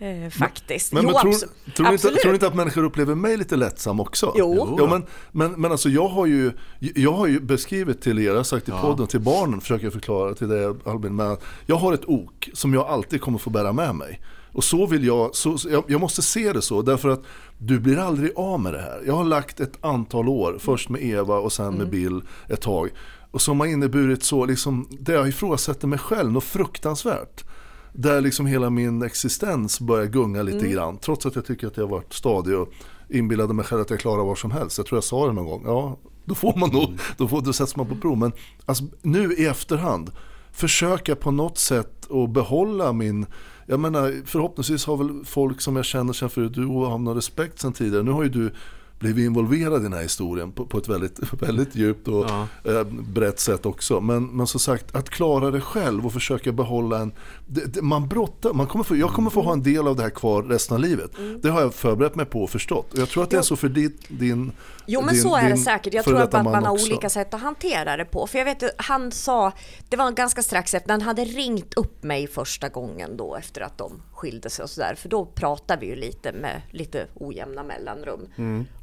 Eh, faktiskt. Men, jo, men tror, abso- tror, ni inte, tror ni inte att människor upplever mig lite lättsam också? Jo. Ja, men, men, men alltså jag har ju, jag har ju beskrivit till er, jag har sagt i podden till barnen, försöker jag förklara till dig Albin, men att jag har ett ok som jag alltid kommer få bära med mig. Och så vill jag, så, jag, jag måste se det så, därför att du blir aldrig av med det här. Jag har lagt ett antal år, först med Eva och sen med Bill ett tag. Och som har inneburit så, liksom, där jag ifrågasätter mig själv, något fruktansvärt. Där liksom hela min existens börjar gunga lite grann. Trots att jag tycker att jag har varit stadig och inbillade mig själv att jag klarar vad som helst. Jag tror jag sa det någon gång. Ja, då får man nog, då, får, då sätts man på prov. Men alltså, nu i efterhand, försöka på något sätt att behålla min jag menar, förhoppningsvis har väl folk som jag känner sen förut, du har någon respekt sen tidigare. Nu har ju du blivit involverad i den här historien på, på ett väldigt, *laughs* väldigt djupt och Ja. eh, brett sätt också. Men, men som sagt, att klara det själv och försöka behålla en... Det, det, man brottar, man kommer få, jag kommer få ha en del av det här kvar resten av livet. Det har jag förberett mig på och förstått. Och jag tror att det är så för ditt, din Jo men din, så är det din säkert. Jag tror att man har också. olika sätt att hantera det på. För jag vet han sa, det var ganska strax efter, han hade ringt upp mig första gången då efter att de skilde sig och sådär. För då pratade vi ju lite med lite ojämna mellanrum.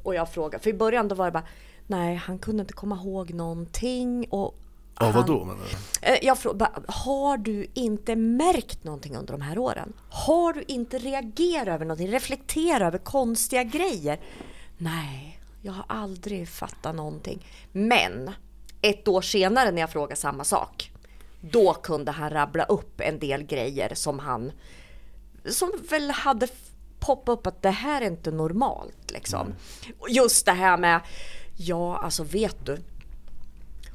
Och jag frågade, för i början då var det bara, nej han kunde inte komma ihåg någonting. Och, Ja, vadå menar du? Eh, Jag frågar, har du inte märkt någonting under de här åren? Har du inte reagerat över någonting? Reflekterat över konstiga grejer? Nej, jag har aldrig fattat någonting. Men ett år senare när jag frågade samma sak, då kunde han rabbla upp en del grejer som han som väl hade poppat upp att det här är inte normalt liksom. Och Just det här med, ja alltså vet du,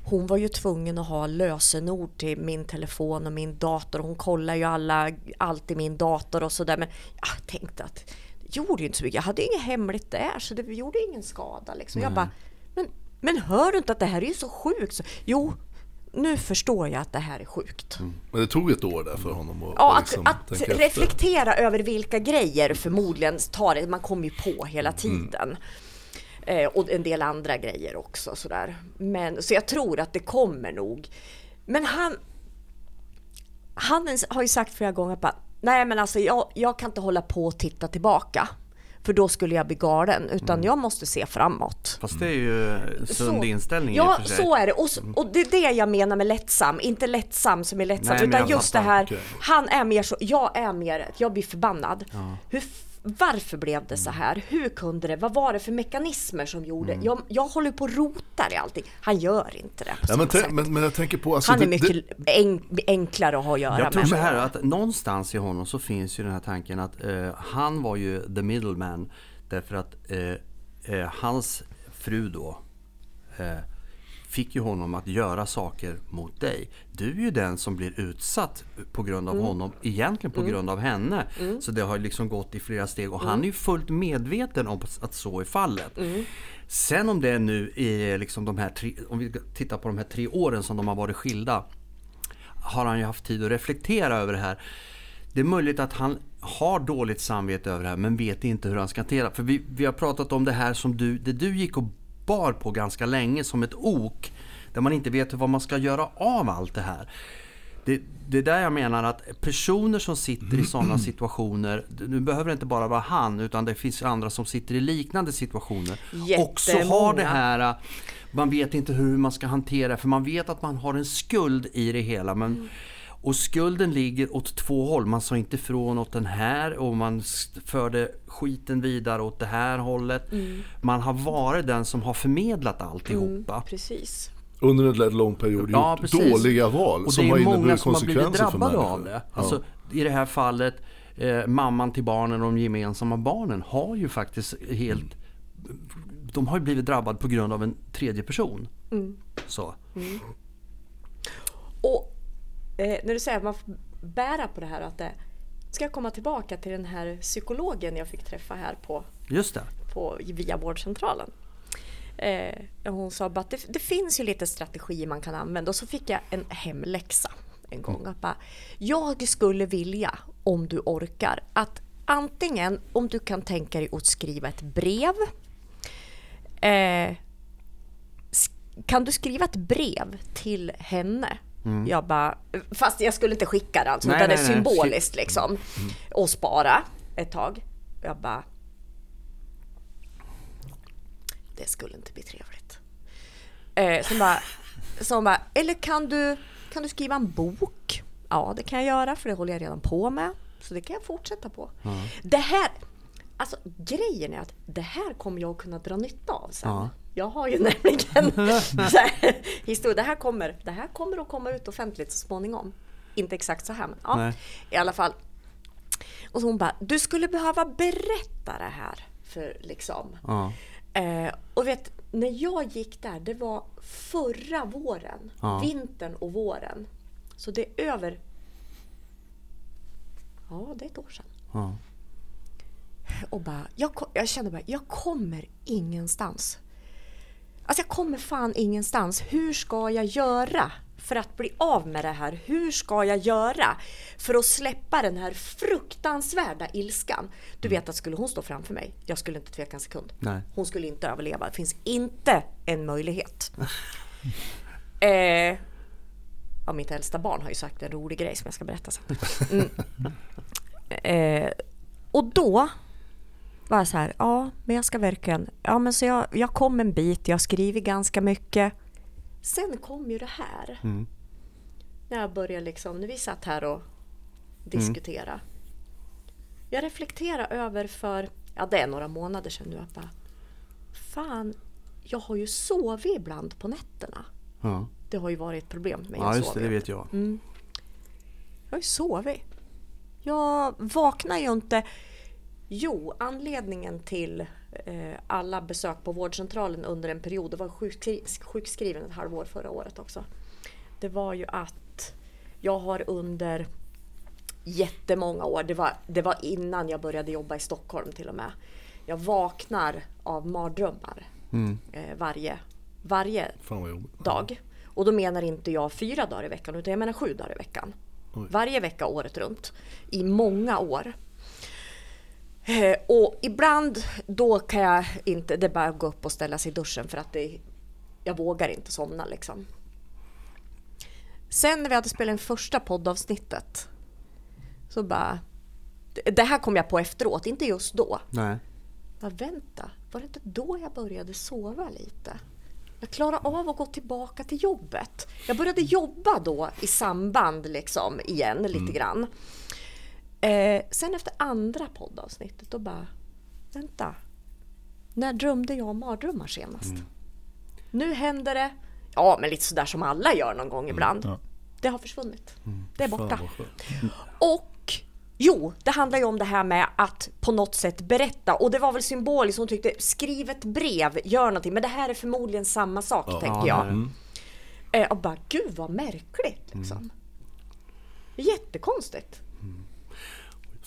hon var ju tvungen att ha lösenord till min telefon och min dator. Hon kollar ju alla, allt i min dator och sådär. Men jag tänkte att det gjorde ju inte så mycket. Jag hade inget hemligt där så det gjorde ingen skada. Liksom. Jag bara, men, men hör du inte att det här är ju så sjukt? Så, jo, nu förstår jag att det här är sjukt. Men det tog ett år där för honom att, Ja, att, liksom att tänka efter. reflektera över vilka grejer förmodligen tar det, man kommer ju på hela tiden. Eh, och en del andra grejer också sådär. Men, så jag tror att det kommer nog. Men han, han har ju sagt flera gånger att nej men alltså jag, jag kan inte hålla på och titta tillbaka. För då skulle jag bli galen, utan jag måste se framåt. Fast det är ju en sund Så- inställning i Ja, och för sig. så är det. Och, s- och det är det jag menar med lättsam. Inte lättsam som är lättsam, Nej, utan just det här. Han är mer så, jag är mer, jag blir förbannad. Hur, f- varför blev det så här? Hur kunde det? Vad var det för mekanismer som gjorde? Mm. Jag, jag håller på och rotar i allting. Han gör inte det Ja, men, sätt. men, men jag tänker på... Alltså, Han är det- mycket en, enklare att ha att göra Jag tror med. så här att någonstans i honom så finns ju den här tanken att eh, han var ju the middleman därför att eh, eh, hans fru då eh, fick ju honom att göra saker mot dig. Du är ju den som blir utsatt på grund av honom, egentligen på grund av henne. Så det har liksom gått i flera steg och han är ju fullt medveten om att så är fallet. Sen om det nu är liksom de här tre, om vi tittar på de här tre åren som de har varit skilda har han ju haft tid att reflektera över det här. Det är möjligt att han har dåligt samvete över det här men vet inte hur han ska hantera För vi, vi har pratat om det här som du, det du gick och bar på ganska länge som ett ok. Där man inte vet vad man ska göra av allt det här. Det, det är där jag menar att personer som sitter i sådana *clears throat* situationer, nu behöver det inte bara vara han utan det finns andra som sitter i liknande situationer. Också har det Jättemånga. här man vet inte hur man ska hantera för man vet att man har en skuld i det hela. Men, Och skulden ligger åt två håll. Man sa inte ifrån åt den här och man förde skiten vidare åt det här hållet. Man har varit den som har förmedlat alltihopa. Precis. under en rätt lång period Ja, gjort precis. dåliga val Och som har inneburit som har blivit konsekvenser för människor. av det. Alltså, I det här fallet, eh, mamman till barnen och de gemensamma barnen har ju faktiskt helt... De har ju blivit drabbade på grund av en tredje person. Så. Och eh, när du säger att man får bära på det här att det, ska jag komma tillbaka till den här psykologen jag fick träffa här på, Just det. på via vårdcentralen. Eh, hon sa att det, det finns ju lite strategier man kan använda och så fick jag en hemläxa en gång. Att bara, jag skulle vilja, om du orkar, att antingen om du kan tänka dig att skriva ett brev eh, kan du skriva ett brev till henne? Jag bara, fast jag skulle inte skicka det alltså, Nej, utan det nej, är nej. symboliskt liksom. Och spara ett tag. Jag bara, det skulle inte bli trevligt. Eh, så, hon bara, så hon bara, eller kan du, kan du skriva en bok? Ja, det kan jag göra för det håller jag redan på med. Så det kan jag fortsätta på. Det här, alltså grejen är att det här kommer jag kunna dra nytta av sen. Ja. Jag har ju *laughs* nämligen *laughs* här, historia. Det här, kommer, det här kommer att komma ut offentligt så småningom. Inte exakt så här men ja, Nej. i alla fall. Och så hon bara, du skulle behöva berätta det här för liksom. Ja. Eh, och vet, när jag gick där, det var förra våren. Ja. Vintern och våren. Så det är över... Ja, det är ett år sedan. Och bara, jag, jag kände bara, jag kommer ingenstans. Alltså jag kommer fan ingenstans. Hur ska jag göra för att bli av med det här? Hur ska jag göra för att släppa den här fruktansvärda ilskan? Du vet att skulle hon stå framför mig, jag skulle inte tveka en sekund. Nej. Hon skulle inte överleva. Det finns inte en möjlighet. *laughs* eh, ja, mitt äldsta barn har ju sagt en rolig grej som jag ska berätta sen. Mm. *laughs* Eh, och då var jag så här, ja men jag ska verkligen, ja men så jag, jag kom en bit, jag skriver ganska mycket. Sen kom ju det här. Mm. När jag började liksom, när vi satt här och diskuterade. Jag reflekterar över för, ja det är några månader sedan nu, att bara, fan, jag har ju sovit ibland på nätterna. Ja, Det har ju varit ett problem med ja att just det, det vet jag. Jag har ju sovit. Jag vaknar ju inte. Jo, anledningen till eh, alla besök på vårdcentralen under en period, det var sjukskri sjukskriven ett halvår förra året också. Det var ju att jag har under jättemånga år, det var, det var innan jag började jobba i Stockholm till och med. Jag vaknar av mardrömmar eh, varje, varje dag. Och då menar inte jag fyra dagar i veckan utan jag menar sju dagar i veckan. Oj. Varje vecka året runt. I många år. Eh, Och ibland då kan jag inte, det är bara att gå upp och ställa sig i duschen för att det, jag vågar inte somna liksom. Sen när vi hade spelat in första poddavsnittet så bara, det- här kom jag på efteråt, inte just då. Nej. Men vänta, var det inte då jag började sova lite? Jag klarade av att gå tillbaka till jobbet. Jag började jobba då i samband liksom igen lite grann. Eh, sen efter andra poddavsnittet då bara, vänta. När drömde jag mardrömmar senast? Nu händer det, ja men lite sådär som alla gör någon gång ibland. ja. Det har försvunnit. Det är borta. Skönt. Och jo, det handlar ju om det här med att på något sätt berätta. Och det var väl symboliskt, hon tyckte skriv ett brev, gör någonting. Men det här är förmodligen samma sak, tänker Ja, jag. det är det. Eh, och bara, gud vad märkligt liksom. Jättekonstigt.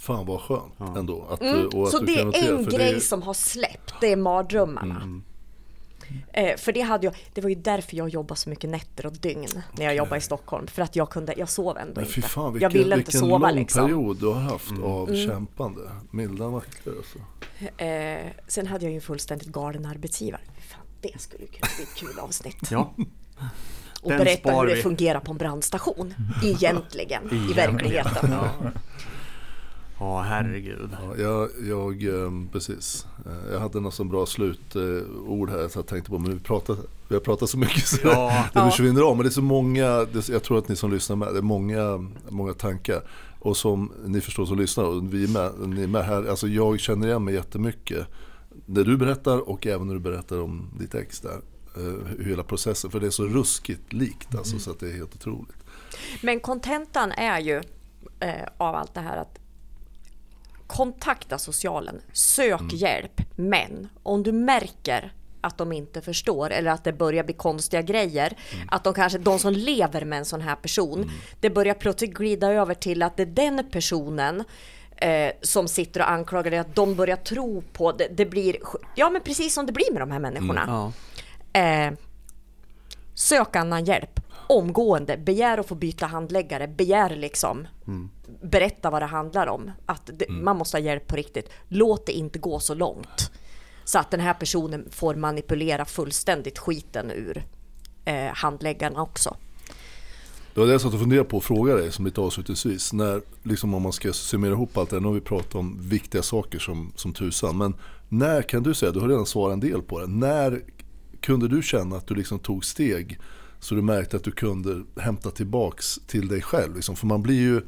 Fan vad skönt ändå. Att, du- och att Mm. Så det är en grej det som har släppt, det är mardrömmarna. Mm. Eh, för det, hade jag, det var ju därför jag jobbade så mycket nätter och dygn när jag jobbade i Stockholm. För att jag kunde, jag sov ändå Men fy inte. fan jag vilken, ville inte vilken sova lång liksom. period du har haft Mm. av kämpande. Milda makter alltså. Eh, sen hade jag ju en fullständigt galen arbetsgivare. Fan, det skulle ju kunna bli ett kul avsnitt. Ja. och den berätta hur det vi. fungerar på en brandstation. Egentligen, i verkligheten. Ja. Ja, herregud. Ja, jag, jag, ehm, precis. Eh, Jag hade något så bra slutord här så jag tänkte på, men vi, pratar, vi har pratat så mycket så Ja. *laughs* det försvinner av. Men det är så många, jag tror att ni som lyssnar med, det är många, många tankar. Och som ni förstår som lyssnar, och vi är med, ni är med här, alltså jag känner igen mig jättemycket. När du berättar och även när du berättar om ditt ex där. eh, Hur hela processen, för det är så ruskigt likt alltså, så att det är helt otroligt. Men kontentan är ju eh, av allt det här att kontakta socialen, sök Mm. hjälp. Men om du märker att de inte förstår eller att det börjar bli konstiga grejer. Mm. Att de kanske, de som lever med en sån här person, det börjar plötsligt glida över till att det är den personen eh, som sitter och anklagar dig, att de börjar tro på det. Det blir, ja men precis som det blir med de här människorna. Ja. Eh, sök annan hjälp omgående. Begär att få byta handläggare. Begär liksom. Berätta vad det handlar om. Att det, man måste ha hjälp på riktigt. Låt det inte gå så långt. Så att den här personen får manipulera fullständigt skiten ur eh, handläggarna också. Det var det jag satt och funderade på att fråga dig som lite avslutningsvis. När, liksom om man ska summera ihop allt det här. Nu har vi pratat om viktiga saker som, som tusan. Men när kan du säga, du har redan svarat en del på det. När kunde du känna att du liksom tog steg så du märkte att du kunde hämta tillbaks till dig själv? Liksom? För man blir ju,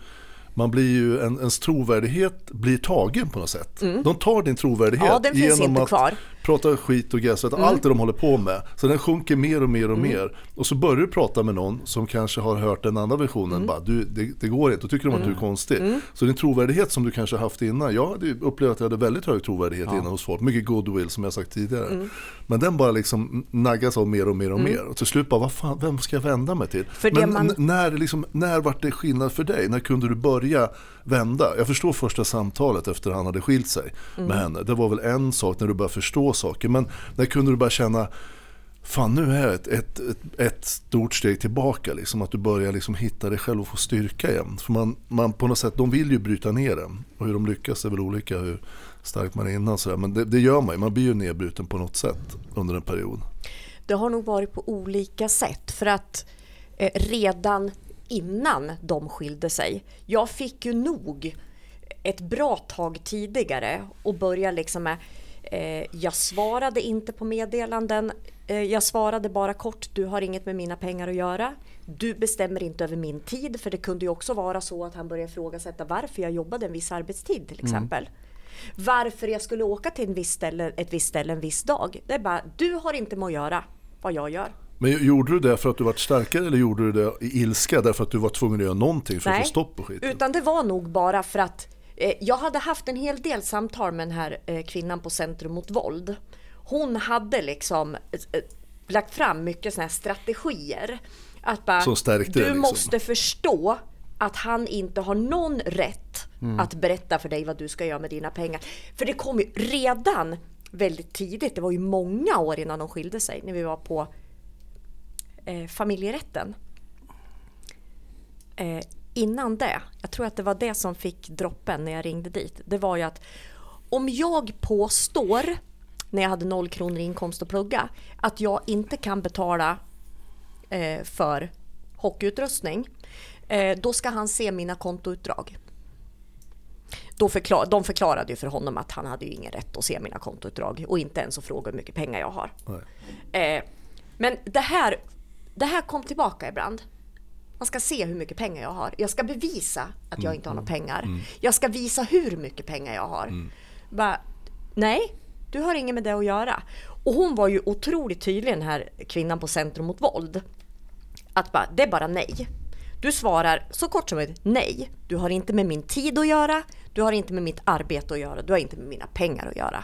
man blir ju en, ens trovärdighet blir tagen på något sätt. De tar din trovärdighet Ja, den finns genom inte att kvar. Prata skit och gräs, mm. allt det de håller på med. Så den sjunker mer och mer och mer. Och så börjar du prata med någon som kanske har hört den andra versionen. Bara, du, det, det går inte, då tycker de att du är konstig. Så din trovärdighet som du kanske haft innan. Jag upplevt att jag hade väldigt hög trovärdighet innan hos folk. Mycket goodwill som jag sagt tidigare. Men den bara liksom naggas av mer och mer och mer. Och till slut bara, vad fan, vem ska jag vända mig till? För Men man- när, liksom, när vart det skillnad för dig? När kunde du börja vända? Jag förstår första samtalet efter han hade skilt sig med henne. Det var väl en sak när du började förstå saker. Men när kunde du bara känna Fan nu är jag ett, ett, ett, ett stort steg tillbaka. Liksom, att du börjar liksom hitta dig själv och få styrka igen. För man, man på något sätt, de vill ju bryta ner den. Och hur de lyckas är väl olika hur starkt man är innan. Sådär. Men det, det gör man ju, man blir ju nedbruten på något sätt under en period. Det har nog varit på olika sätt för att eh, redan innan de skilde sig, jag fick ju nog ett bra tag tidigare och börja liksom med jag svarade inte på meddelanden. Eh, Jag svarade bara kort, du har inget med mina pengar att göra. Du bestämmer inte över min tid, för det kunde ju också vara så att han började ifrågasätta varför jag jobbade en viss arbetstid till exempel. Varför jag skulle åka till en viss ställe, ett visst ställe en viss dag. Det är bara, du har inte med att göra vad jag gör. Men gjorde du det för att du var starkare eller gjorde du det i ilska därför att du var tvungen att göra någonting för att få stopp på skiten? utan det var nog bara för att eh, jag hade haft en hel del samtal med den här eh, kvinnan på Centrum mot våld. Hon hade liksom eh, lagt fram mycket såna här strategier. Att bara, du liksom. måste förstå att han inte har någon rätt Mm. att berätta för dig vad du ska göra med dina pengar. För det kom ju redan väldigt tidigt, det var ju många år innan de skilde sig, när vi var på eh, familjerätten. Eh, innan det, jag tror att det var det som fick droppen när jag ringde dit, det var ju att om jag påstår när jag hade noll kronor i inkomst att plugga att jag inte kan betala eh, för hockeyutrustning, eh, då ska han se mina kontoutdrag. Då förklar, de förklarade ju för honom att han hade ju ingen rätt att se mina kontoutdrag och inte ens att fråga hur mycket pengar jag har. Eh, men det här, det här kom tillbaka ibland. Man ska se hur mycket pengar jag har. Jag ska bevisa att jag inte har några pengar. Jag ska visa hur mycket pengar jag har. Bara, nej, du har inget med det att göra. Och hon var ju otroligt tydlig den här kvinnan på Centrum mot våld. Att bara, det är bara nej. Du svarar så kort som ett nej. Du har inte med min tid att göra. Du har inte med mitt arbete att göra. Du har inte med mina pengar att göra.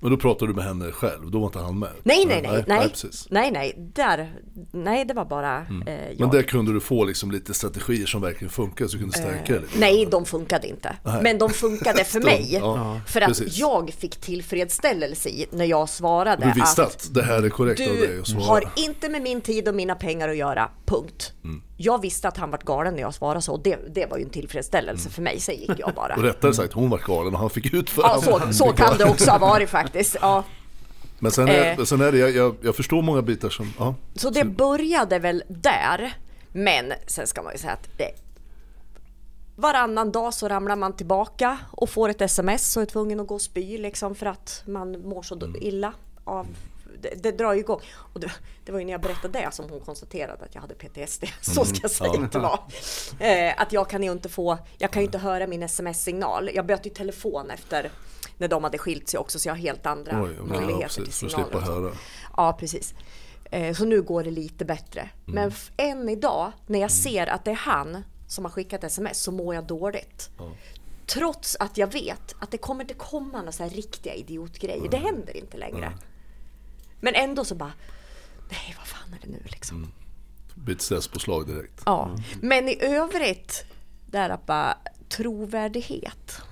Men då pratade du med henne själv, då var inte han med? Nej, nej, nej. Nej, precis. nej, nej. Där, nej det var bara eh, jag. Men där kunde du få liksom lite strategier som verkligen funkar så du kunde stärka det lite? Eh, Nej, de funkade inte. Men de funkade för *laughs* mig. Ja, för att precis. jag fick tillfredsställelse i när jag svarade Du visste att det här är korrekt av dig du att svara? har inte med min tid och mina pengar att göra, punkt. Mm. Jag visste att han var galen när jag svarade så och det, det var ju en tillfredsställelse Mm. för mig, sen gick jag bara. *laughs* Och rättare sagt, hon var galen och han fick ut för Ja, så, så kan det också ha varit faktiskt. Ja. Men sen är, Eh. sen är det, jag, jag, förstår många bitar som, ja. Så det började väl där. Men sen ska man ju säga att det, varannan dag så ramlar man tillbaka och får ett sms och är tvungen att gå och spy liksom för att man mår så Mm. illa av det, det drar ju igång. Och det, det var ju när jag berättade det som hon konstaterade att jag hade PTSD. *laughs* Så ska jag säga att det var. Eh, att jag kan ju inte få, jag kan ju inte höra min sms-signal. Jag bytte ju telefon efter när de hade skilt sig också så jag har helt andra Oj, ja, möjligheter precis, till signaler. höra. Ja, precis. Eh, Så nu går det lite bättre. Mm. Men än idag, när jag ser att det är han som har skickat sms, så mår jag dåligt. Trots att jag vet att det kommer inte komma några så här riktiga idiotgrejer. Det händer inte längre. Men ändå så bara, nej vad fan är det nu liksom? Mm. Bytt stresspåslag direkt. Ja. Men i övrigt, där att bara trovärdighet.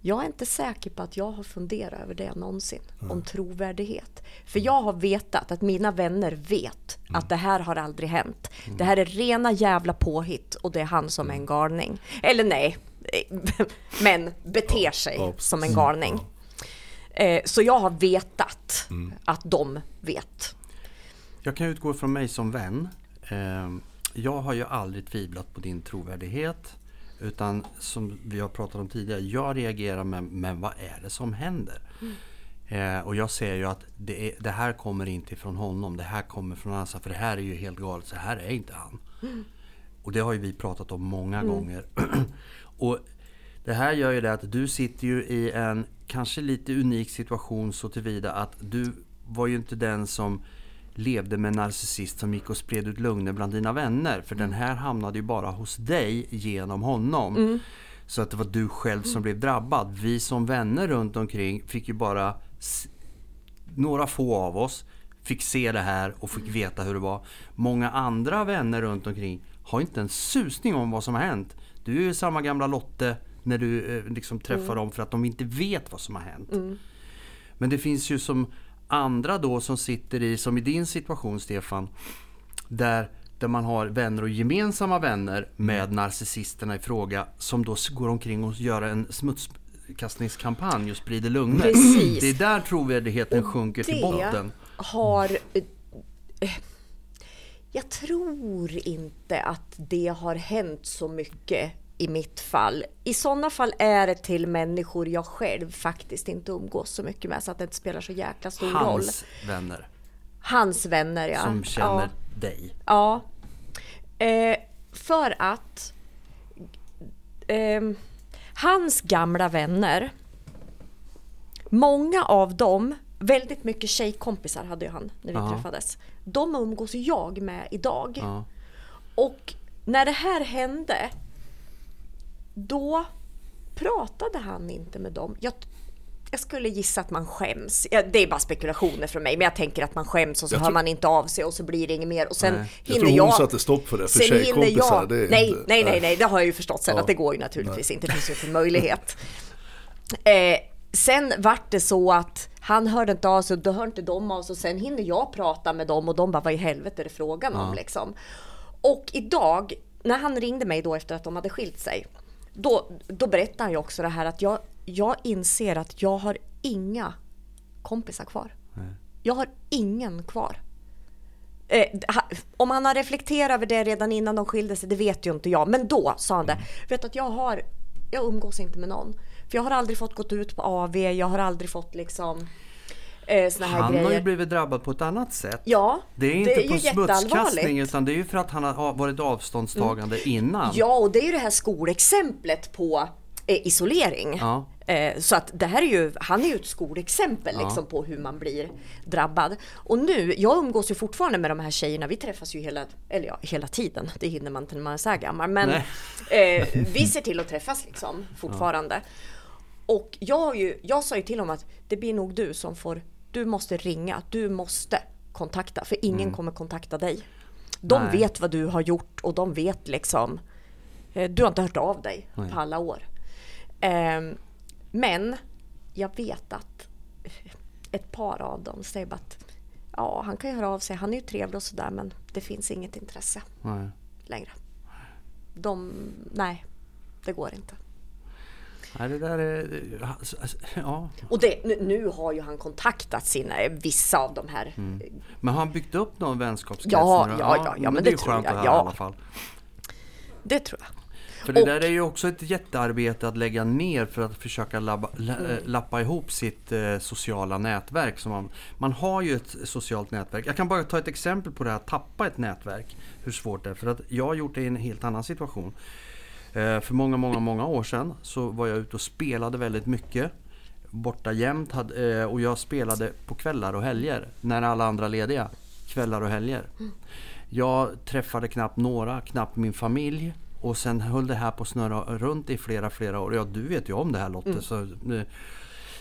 Jag är inte säker på att jag har funderat över det någonsin, om trovärdighet. För jag har vetat att mina vänner vet att det här har aldrig hänt. Det här är rena jävla påhitt och det är han som är en galning. Eller nej, *laughs* men beter sig ja, som en galning. Eh, Så jag har vetat att de vet. Jag kan utgå från mig som vän. Eh, Jag har ju aldrig tvivlat på din trovärdighet. Utan som vi har pratat om tidigare, jag reagerar med, men vad är det som händer? Eh, och jag ser ju att det, är, det här kommer inte från honom, det här kommer från Assa, för det här är ju helt galet, så här är inte han. Och det har ju vi pratat om många gånger. *clears throat* och det här gör ju det att du sitter ju i en kanske lite unik situation så tillvida att du var ju inte den som levde med en narcissist som gick och spred ut lögner bland dina vänner. För den här hamnade ju bara hos dig genom honom. Så att det var du själv som blev drabbad. Vi som vänner runt omkring fick ju bara några få av oss fick se det här och fick veta hur det var. Många andra vänner runt omkring har inte en susning om vad som har hänt. Du är ju samma gamla Lotte när du eh, liksom träffar dem för att de inte vet vad som har hänt. Men det finns ju som andra då som sitter i, som i din situation Stefan, där, där man har vänner och gemensamma vänner med narcissisterna i fråga som då går omkring och gör en smutskastningskampanj och sprider lögner. Precis. Det är där trovärdigheten sjunker till botten. har... eh, Jag tror inte att det har hänt så mycket i mitt fall. I sådana fall är det till människor jag själv faktiskt inte umgås så mycket med så att det inte spelar så jäkla stor roll. Hans vänner Hans vänner ja. som känner Ja. dig. Ja. Eh, för att ehm, hans gamla vänner, många av dem, väldigt mycket tjejkompisar hade han när vi Ja. träffades. De umgås jag med idag. Ja. Och när det här hände, då pratade han inte med dem. Jag, jag skulle gissa att man skäms. Det är bara spekulationer från mig, men jag tänker att man skäms och så Jag hör tror- man inte av sig och så blir det inget mer. Och sen Nej. Jag hinner tror jag... hon satte stopp för det, för sen hinner jag, nej, nej, nej, nej. nej, det har jag ju förstått sen Ja. att det går ju naturligtvis inte. Det finns ju inte möjlighet. Eh, sen vart det så att han hörde inte av sig och då hör inte de av sig och sen hinner jag prata med dem och de bara vad i helvete är det frågan om liksom. Och idag när han ringde mig då efter att de hade skilt sig då, då berättade han ju också det här att jag, jag inser att jag har inga kompisar kvar. Jag har ingen kvar. Eh, om han har reflekterat över det redan innan de skilde sig, det vet ju inte jag. Men då sa han det. Vet att jag har, jag umgås inte med någon. För jag har aldrig fått gått ut på AV, jag har aldrig fått liksom Han grejer. har ju blivit drabbad på ett annat sätt. Ja, Det är inte ju på smutskastning utan det är ju för att han har varit avståndstagande innan. Ja, och det är ju det här skolexemplet på eh, isolering. Ja. Eh, så att det här är ju, han är ju ett skolexempel Ja. liksom på hur man blir drabbad. Och nu, jag umgås ju fortfarande med de här tjejerna, vi träffas ju hela, eller ja, hela tiden, det hinner man inte när man är så här gammal. Men eh, vi *laughs* ser till att träffas liksom fortfarande. Och jag, har ju, jag sa ju till honom att det blir nog du som får, du måste ringa, du måste kontakta, för ingen kommer kontakta dig. De Nej. vet vad du har gjort och de vet liksom, eh, du har inte hört av dig Nej. på alla år. Ehm, men jag vet att ett par av dem säger att ja, han kan ju höra av sig, han är ju trevlig och sådär men det finns inget intresse Nej. längre. De, nej, det går inte. Nej, det där är... Ja. Och det, nu, har ju han kontaktat sina, vissa av de här. Men har han byggt upp någon vänskapskrets Ja, ja, ja, ja, men det det är tror jag, att höra ja. i alla fall. Det tror jag. För det Och- där är ju också ett jättearbete att lägga ner för att försöka labba, la, Mm. eh, lappa ihop sitt eh, sociala nätverk. Som man, man har ju ett socialt nätverk. Jag kan bara ta ett exempel på det här, att tappa ett nätverk. Hur svårt det är. För att jag har gjort det i en helt annan situation. Eh, för många, många, många år sedan så var jag ute och spelade väldigt mycket. Borta jämt eh, och jag spelade på kvällar och helger. När alla andra lediga. Kvällar och helger. Jag träffade knappt några, knappt min familj. Och sen höll det här på att snurra runt i flera, flera år. Ja, du vet ju om det här Lotte. Så, eh,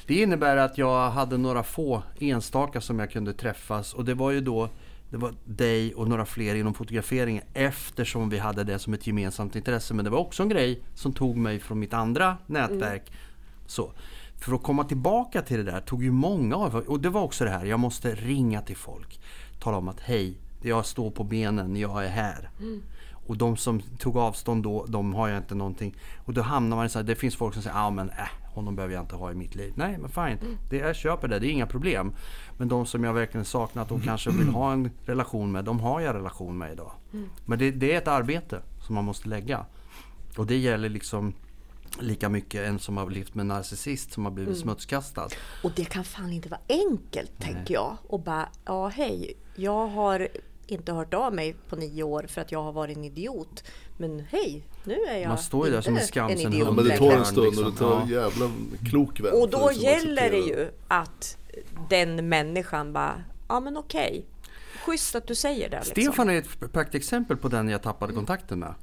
det innebär att jag hade några få enstaka som jag kunde träffas. Och det var ju då det var dig och några fler inom fotograferingen eftersom vi hade det som ett gemensamt intresse. Men det var också en grej som tog mig från mitt andra nätverk. Så. För att komma tillbaka till det där tog ju många av Och det var också det här, jag måste ringa till folk. Tala om att hej, jag står på benen, jag är här. Och de som tog avstånd då, de har jag inte någonting. Och då hamnar man i så här, det finns folk som säger, ja ah, men äh, honom behöver jag inte ha i mitt liv. Nej men fine, det, jag köper det, det är inga problem. Men de som jag verkligen saknat och kanske vill ha en relation med, de har jag relation med idag. Men det, det är ett arbete som man måste lägga. Och det gäller liksom lika mycket en som har levt med en narcissist som har blivit smutskastad. Och det kan fan inte vara enkelt tänker jag. Och bara, ja hej, jag har inte hört av mig på nio år för att jag har varit en idiot. Men hej, nu är jag Man står ju där som en Skansen-hund. Ja, idiot men det tar en Liksom, stund och det tar en ja. jävla klok vän. Och då liksom gäller det ju att den människan bara, ja men okej. Schysst att du säger det. Liksom. Stefan är ett praktexempel på den jag tappade kontakten med.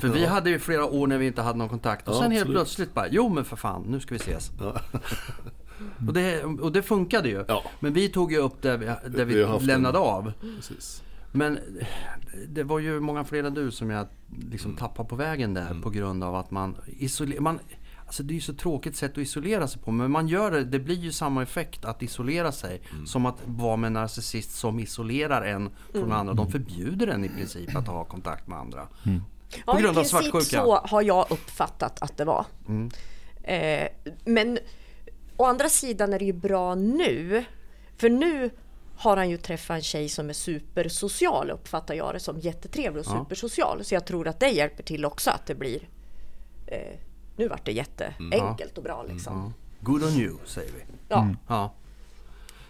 För vi hade ju flera år när vi inte hade någon kontakt och Ja, sen helt absolut. plötsligt bara, jo men för fan, nu ska vi ses. Ja. Och, det, och det funkade ju. Ja. Men vi tog ju upp det vi, det Vi vi lämnade en- av. Precis. Men det var ju många fler än du som jag liksom Mm. tappade på vägen där på grund av att man isolerar... Man, alltså det är ju så tråkigt sätt att isolera sig på men man gör det, det blir ju samma effekt att isolera sig Mm. som att vara med en narcissist som isolerar en från andra. De förbjuder en i princip att ha kontakt med andra. Ja, På grund av I princip svartsjuka. så har jag uppfattat att det var. Eh, men å andra sidan är det ju bra nu. För nu har han ju träffat en tjej som är supersocial uppfattar jag det som. Jättetrevlig och supersocial. Så jag tror att det hjälper till också att det blir eh, nu vart det jätteenkelt och bra liksom. Ja. Good on you, säger vi. Ja. Ja.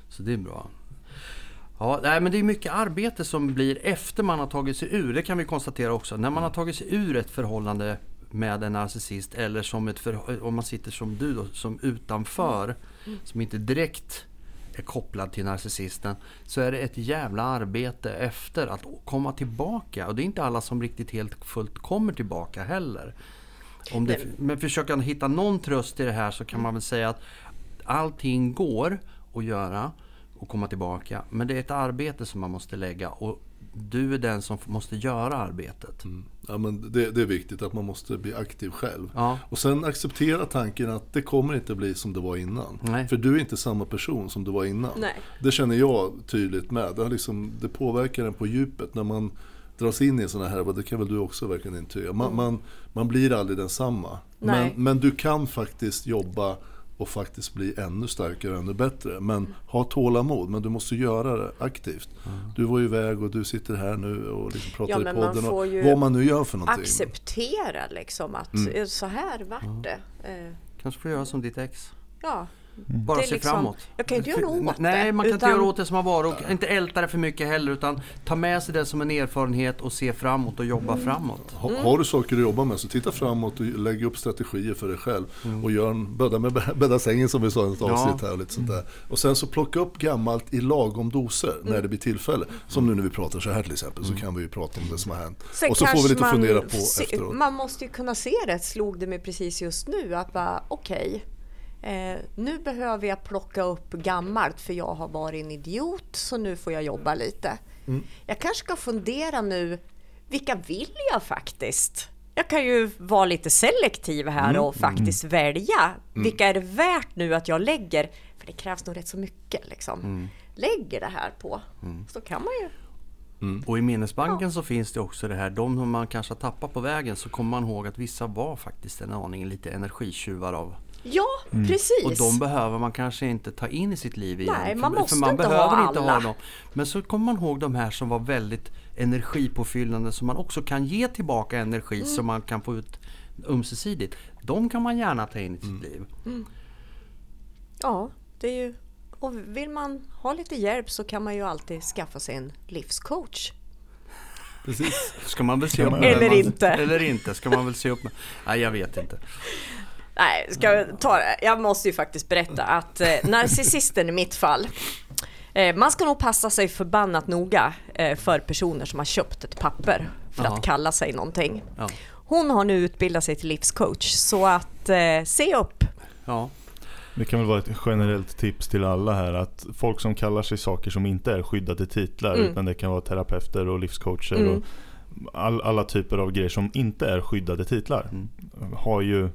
Så det är bra. Ja, nej, men det är mycket arbete som blir efter man har tagit sig ur. Det kan vi konstatera också. När man har tagit sig ur ett förhållande med en narcissist eller som ett om man sitter som du då, som utanför, som inte direkt är kopplad till narcissisten, så är det ett jävla arbete efter att komma tillbaka. Och det är inte alla som riktigt helt fullt kommer tillbaka heller. Om det, men försöker man hitta någon tröst i det här så kan man väl säga att allting går att göra och komma tillbaka. Men det är ett arbete som man måste lägga och du är den som måste göra arbetet. Ja, men det, det är viktigt att man måste bli aktiv själv. Ja. Och sen acceptera tanken att det kommer inte bli som det var innan. Nej. För du är inte samma person som du var innan. Nej. Det känner jag tydligt med. Det, liksom, det påverkar en på djupet när man dras in i sådana här, det kan väl du också verkligen intyga. Man, man, man blir aldrig densamma. Men, men du kan faktiskt jobba och faktiskt bli ännu starkare och ännu bättre. Men ha tålamod, men du måste göra det aktivt. Du var ju iväg och du sitter här nu och liksom pratar Ja, i man podden. får Och vad man nu gör för någonting. Acceptera liksom att Mm. så här vart det. Eh, Kanske får göra som ditt ex. Ja, Bara Det är se liksom- framåt. jag kan inte göra För- åt Nej, det, man kan inte utan- göra åt det som har varit och inte älta det för mycket heller utan ta med sig det som en erfarenhet och se framåt och jobba Mm. framåt. Ha, Mm. Har du saker att jobba med så titta framåt och lägg upp strategier för dig själv. Och gör en bädda, med, *laughs* bädda sängen som vi sa i ett Ja. avsnitt här och lite sånt där. Och sen så plocka upp gammalt i lagom doser Mm. när det blir tillfälle. Som nu när vi pratar så här till exempel så kan vi ju prata om det som har hänt. Sen och så får vi lite man fundera på se- efteråt. Man måste ju kunna se det, slog det mig precis just nu, att bara okej, eh, nu behöver jag plocka upp gammalt för jag har varit en idiot så nu får jag jobba lite. Mm. Jag kanske ska fundera nu, vilka vill jag faktiskt? Jag kan ju vara lite selektiv här Mm. och faktiskt välja. Vilka är det värt nu att jag lägger? För det krävs nog rätt så mycket liksom. Mm. Lägger det här på. Så kan man ju. Och i minnesbanken så finns det också det här, de som man kanske har tappat på vägen så kommer man ihåg att vissa var faktiskt en aning lite energitjuvar av. Ja, precis. Och de behöver man kanske inte ta in i sitt liv igen. Nej, man för, måste för man inte ha behöver inte ha alla. dem. Men så kommer man ihåg de här som var väldigt energipåfyllande som man också kan ge tillbaka energi Mm. som man kan få ut ömsesidigt. De kan man gärna ta in i sitt Mm. liv. Ja, det är ju... Och vill man ha lite hjälp så kan man ju alltid skaffa sig en livscoach. Precis. Ska man väl se upp med Eller man, inte. Eller inte. Ska man väl se upp med. Nej, jag vet inte. Nej, ska jag ta det? Jag måste ju faktiskt berätta att eh, narcissisten i mitt fall, eh, man ska nog passa sig förbannat noga eh, för personer som har köpt ett papper för Ja. att kalla sig någonting. Ja. Hon har nu utbildat sig till livscoach så att eh, se upp. Ja. Det kan väl vara ett generellt tips till alla här att folk som kallar sig saker som inte är skyddade titlar Mm. utan det kan vara terapeuter och livscoacher Mm. och all, alla typer av grejer som inte är skyddade titlar. Mm. Har ju,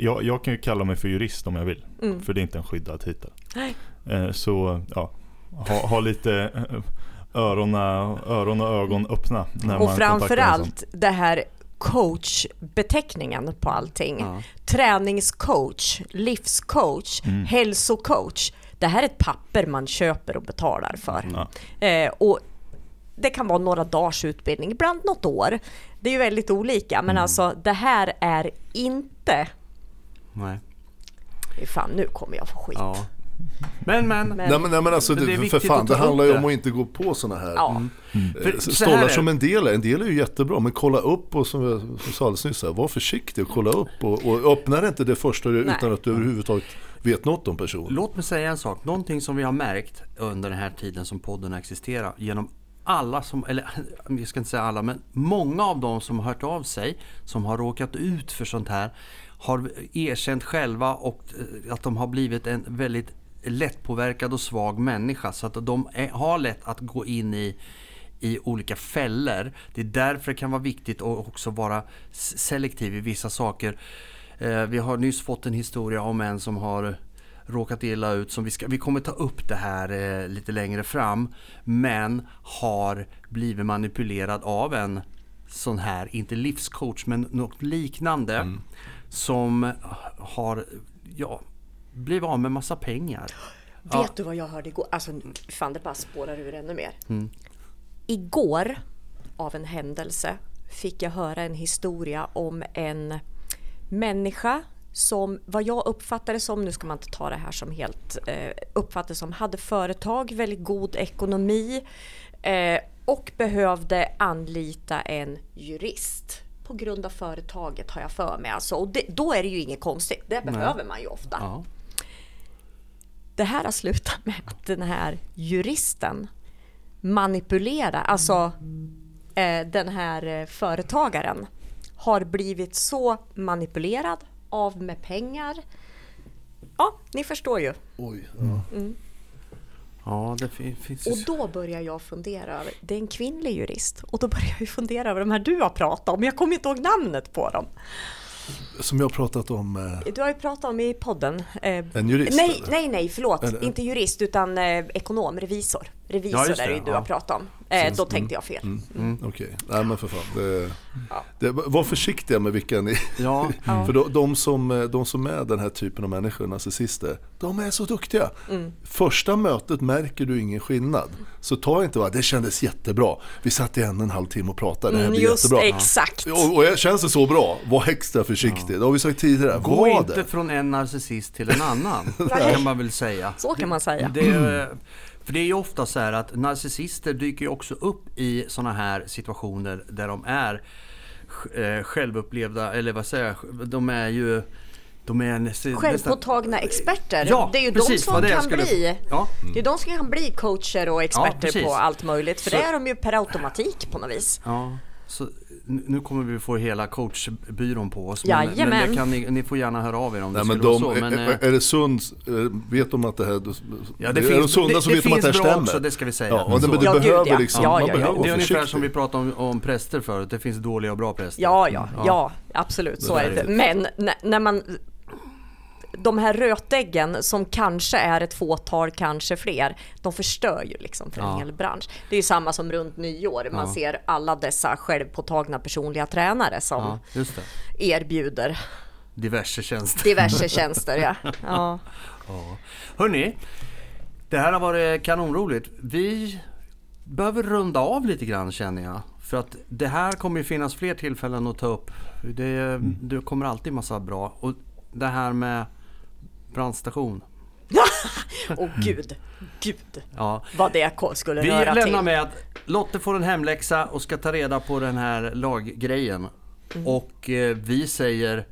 jag, jag kan ju kalla mig för jurist om jag vill Mm. för det är inte en skyddad titel. Nej. Eh, Så ja, ha, ha lite eh, öron, öron och ögon öppna när Och framförallt det här coachbeteckningen på allting. Ja. Träningscoach, livscoach, Mm. hälsocoach. Det här är ett papper man köper och betalar för. Ja. Eh, och det kan vara några dagars utbildning, ibland något år. Det är ju väldigt olika, men alltså det här är inte... Nej. Fan, nu kommer jag få skit. Ja. Men, men. Men- Nej men, nej, men alltså, Men det det, för fan, det handlar ju om att inte gå på sådana här Ja. För Eh, här Stollar som en del är, en del är ju jättebra men kolla upp och som jag sa alldeles nyss, här, var försiktig och kolla upp och, och öppna inte det första Nej. utan att du överhuvudtaget vet något om personen. Låt mig säga en sak. Någonting som vi har märkt under den här tiden som podden existerar genom alla som, eller *laughs* jag ska inte säga alla, men många av dem som har hört av sig som har råkat ut för sånt här har erkänt själva och eh, att de har blivit en väldigt lättpåverkad och svag människa så att de är, har lätt att gå in i i olika fällor. Det är därför det kan vara viktigt att också vara selektiv i vissa saker. Eh, vi har nyss fått en historia om en som har råkat illa ut. Som vi, ska, vi kommer ta upp det här eh, lite längre fram. Men har blivit manipulerad av en sån här, inte livscoach men något liknande. Mm. Som har ja, blivit av med massa pengar. Ja. Vet du vad jag hörde igår? Alltså, fan det bara spårar ur ännu mer. Mm. Igår, av en händelse, fick jag höra en historia om en människa som, vad jag uppfattade som, nu ska man inte ta det här som helt, eh, uppfattade som, hade företag, väldigt god ekonomi eh, och behövde anlita en jurist på grund av företaget har jag för mig. Alltså, och det, då är det ju inget konstigt, det behöver man ju ofta. Ja. Det här har slutat med att den här juristen manipulerar, alltså eh, den här eh, företagaren har blivit så manipulerad av med pengar. Ja, ni förstår ju. Oj, ja. Ja, det fin- finns. Och då börjar jag fundera över, det är en kvinnlig jurist, och då börjar jag fundera över de här du har pratat om, jag kommer inte ihåg namnet på dem. Som jag har pratat om. Eh, Du har ju pratat om i podden. Eh, En jurist, Nej, eller? nej, nej, förlåt. Eller- Inte jurist utan eh, ekonom, revisor. Revisor Ja, är det det, ju du ja. har pratat om. Eh, då tänkte jag fel. mm, Okej, nej men för fan. Det, Ja. det, var försiktiga med vilka ni... Ja, *laughs* För de, de, som, eh, de som är den här typen av människor, narcissister, de är så duktiga. Mm. Första mötet märker du ingen skillnad. Så ta inte bara, det kändes jättebra. Vi satt i en och en halv timme och pratade, det här Mm, blir just jättebra. exakt. Och, och jag känns det så bra, var extra försiktig. Det har vi sagt tidigare. gå Var inte det. från en narcissist till en annan, *laughs* Nej. kan man väl säga. Så kan man säga. Det för det är ju ofta så här att narcissister dyker ju också upp i sådana här situationer där de är eh, självupplevda, eller vad säger jag, de är ju... De är nästan, Självpåtagna experter. Ja, det är ju precis, de som kan skulle- bli. Ja. Det är de som kan bli coacher och Ja, experter precis. på allt möjligt. För Så- det är de ju per automatik på något vis. Ja, så nu kommer vi få hela coachbyrån på oss. Men, men Jajamän. det kan ni, ni får gärna höra av er om det Nej, men skulle de, vara så. Men, är, eh, är det sund, eh, vet de att det här, ja, det är de finns, sunda det, så det vet de att det här finns stämmer. också, det ska vi säga. Ja, det, men du Ja, gud, behöver ja. liksom, Ja, man ja, behöver Det är ungefär som vi pratade om, om präster förut. Det finns dåliga och bra präster. Ja, ja, Ja. ja, absolut. Så Det är det. Men när man... De här rötäggen som kanske är ett fåtal, kanske fler, de förstör ju liksom för en Ja. hel bransch. Det är ju samma som runt nyår, man Ja. ser alla dessa självpåtagna personliga tränare som Ja, just det. erbjuder Diverse tjänster. diverse *laughs* tjänster. Ja. Ja. Hörni, det här har varit kanonroligt. Vi behöver runda av lite grann känner jag. För att det här kommer ju finnas fler tillfällen att ta upp. Det, det kommer alltid massa bra. Och det här med brandstation. Och gud, gud Ja. vad det skulle Vi röra lämnar till. med att Lotte får en hemläxa och ska ta reda på den här laggrejen. Mm. Och eh, vi säger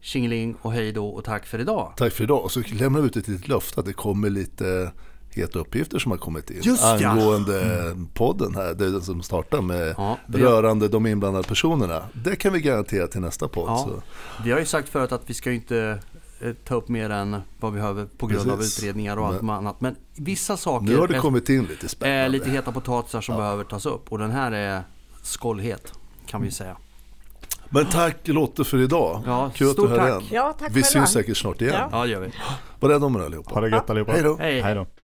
tjingeling och hej då och tack för idag. Tack för idag. Och så lämnar vi ut ett litet löfte att det kommer lite heta uppgifter som har kommit in. Just ja. angående podden här, det är den som startar med Ja, vi- rörande de inblandade personerna. Det kan vi garantera till nästa podd. Ja. Så. Vi har ju sagt förut att vi ska inte ta upp mer än vad vi behöver på grund av Precis. utredningar och allt Men- annat. Men vissa saker Nu har det är- kommit in lite är spännande. lite heta potatisar som behöver tas upp. Och den här är skållhet kan vi säga. Men tack Lotte för idag. Ja, Kul att du stort är här tack. igen. Ja, tack Vi själva. syns säkert snart igen. Ja. Ja, gör vi. Var rädda om er allihopa. Ha det gött allihopa. Hej då. Hej. Hej då.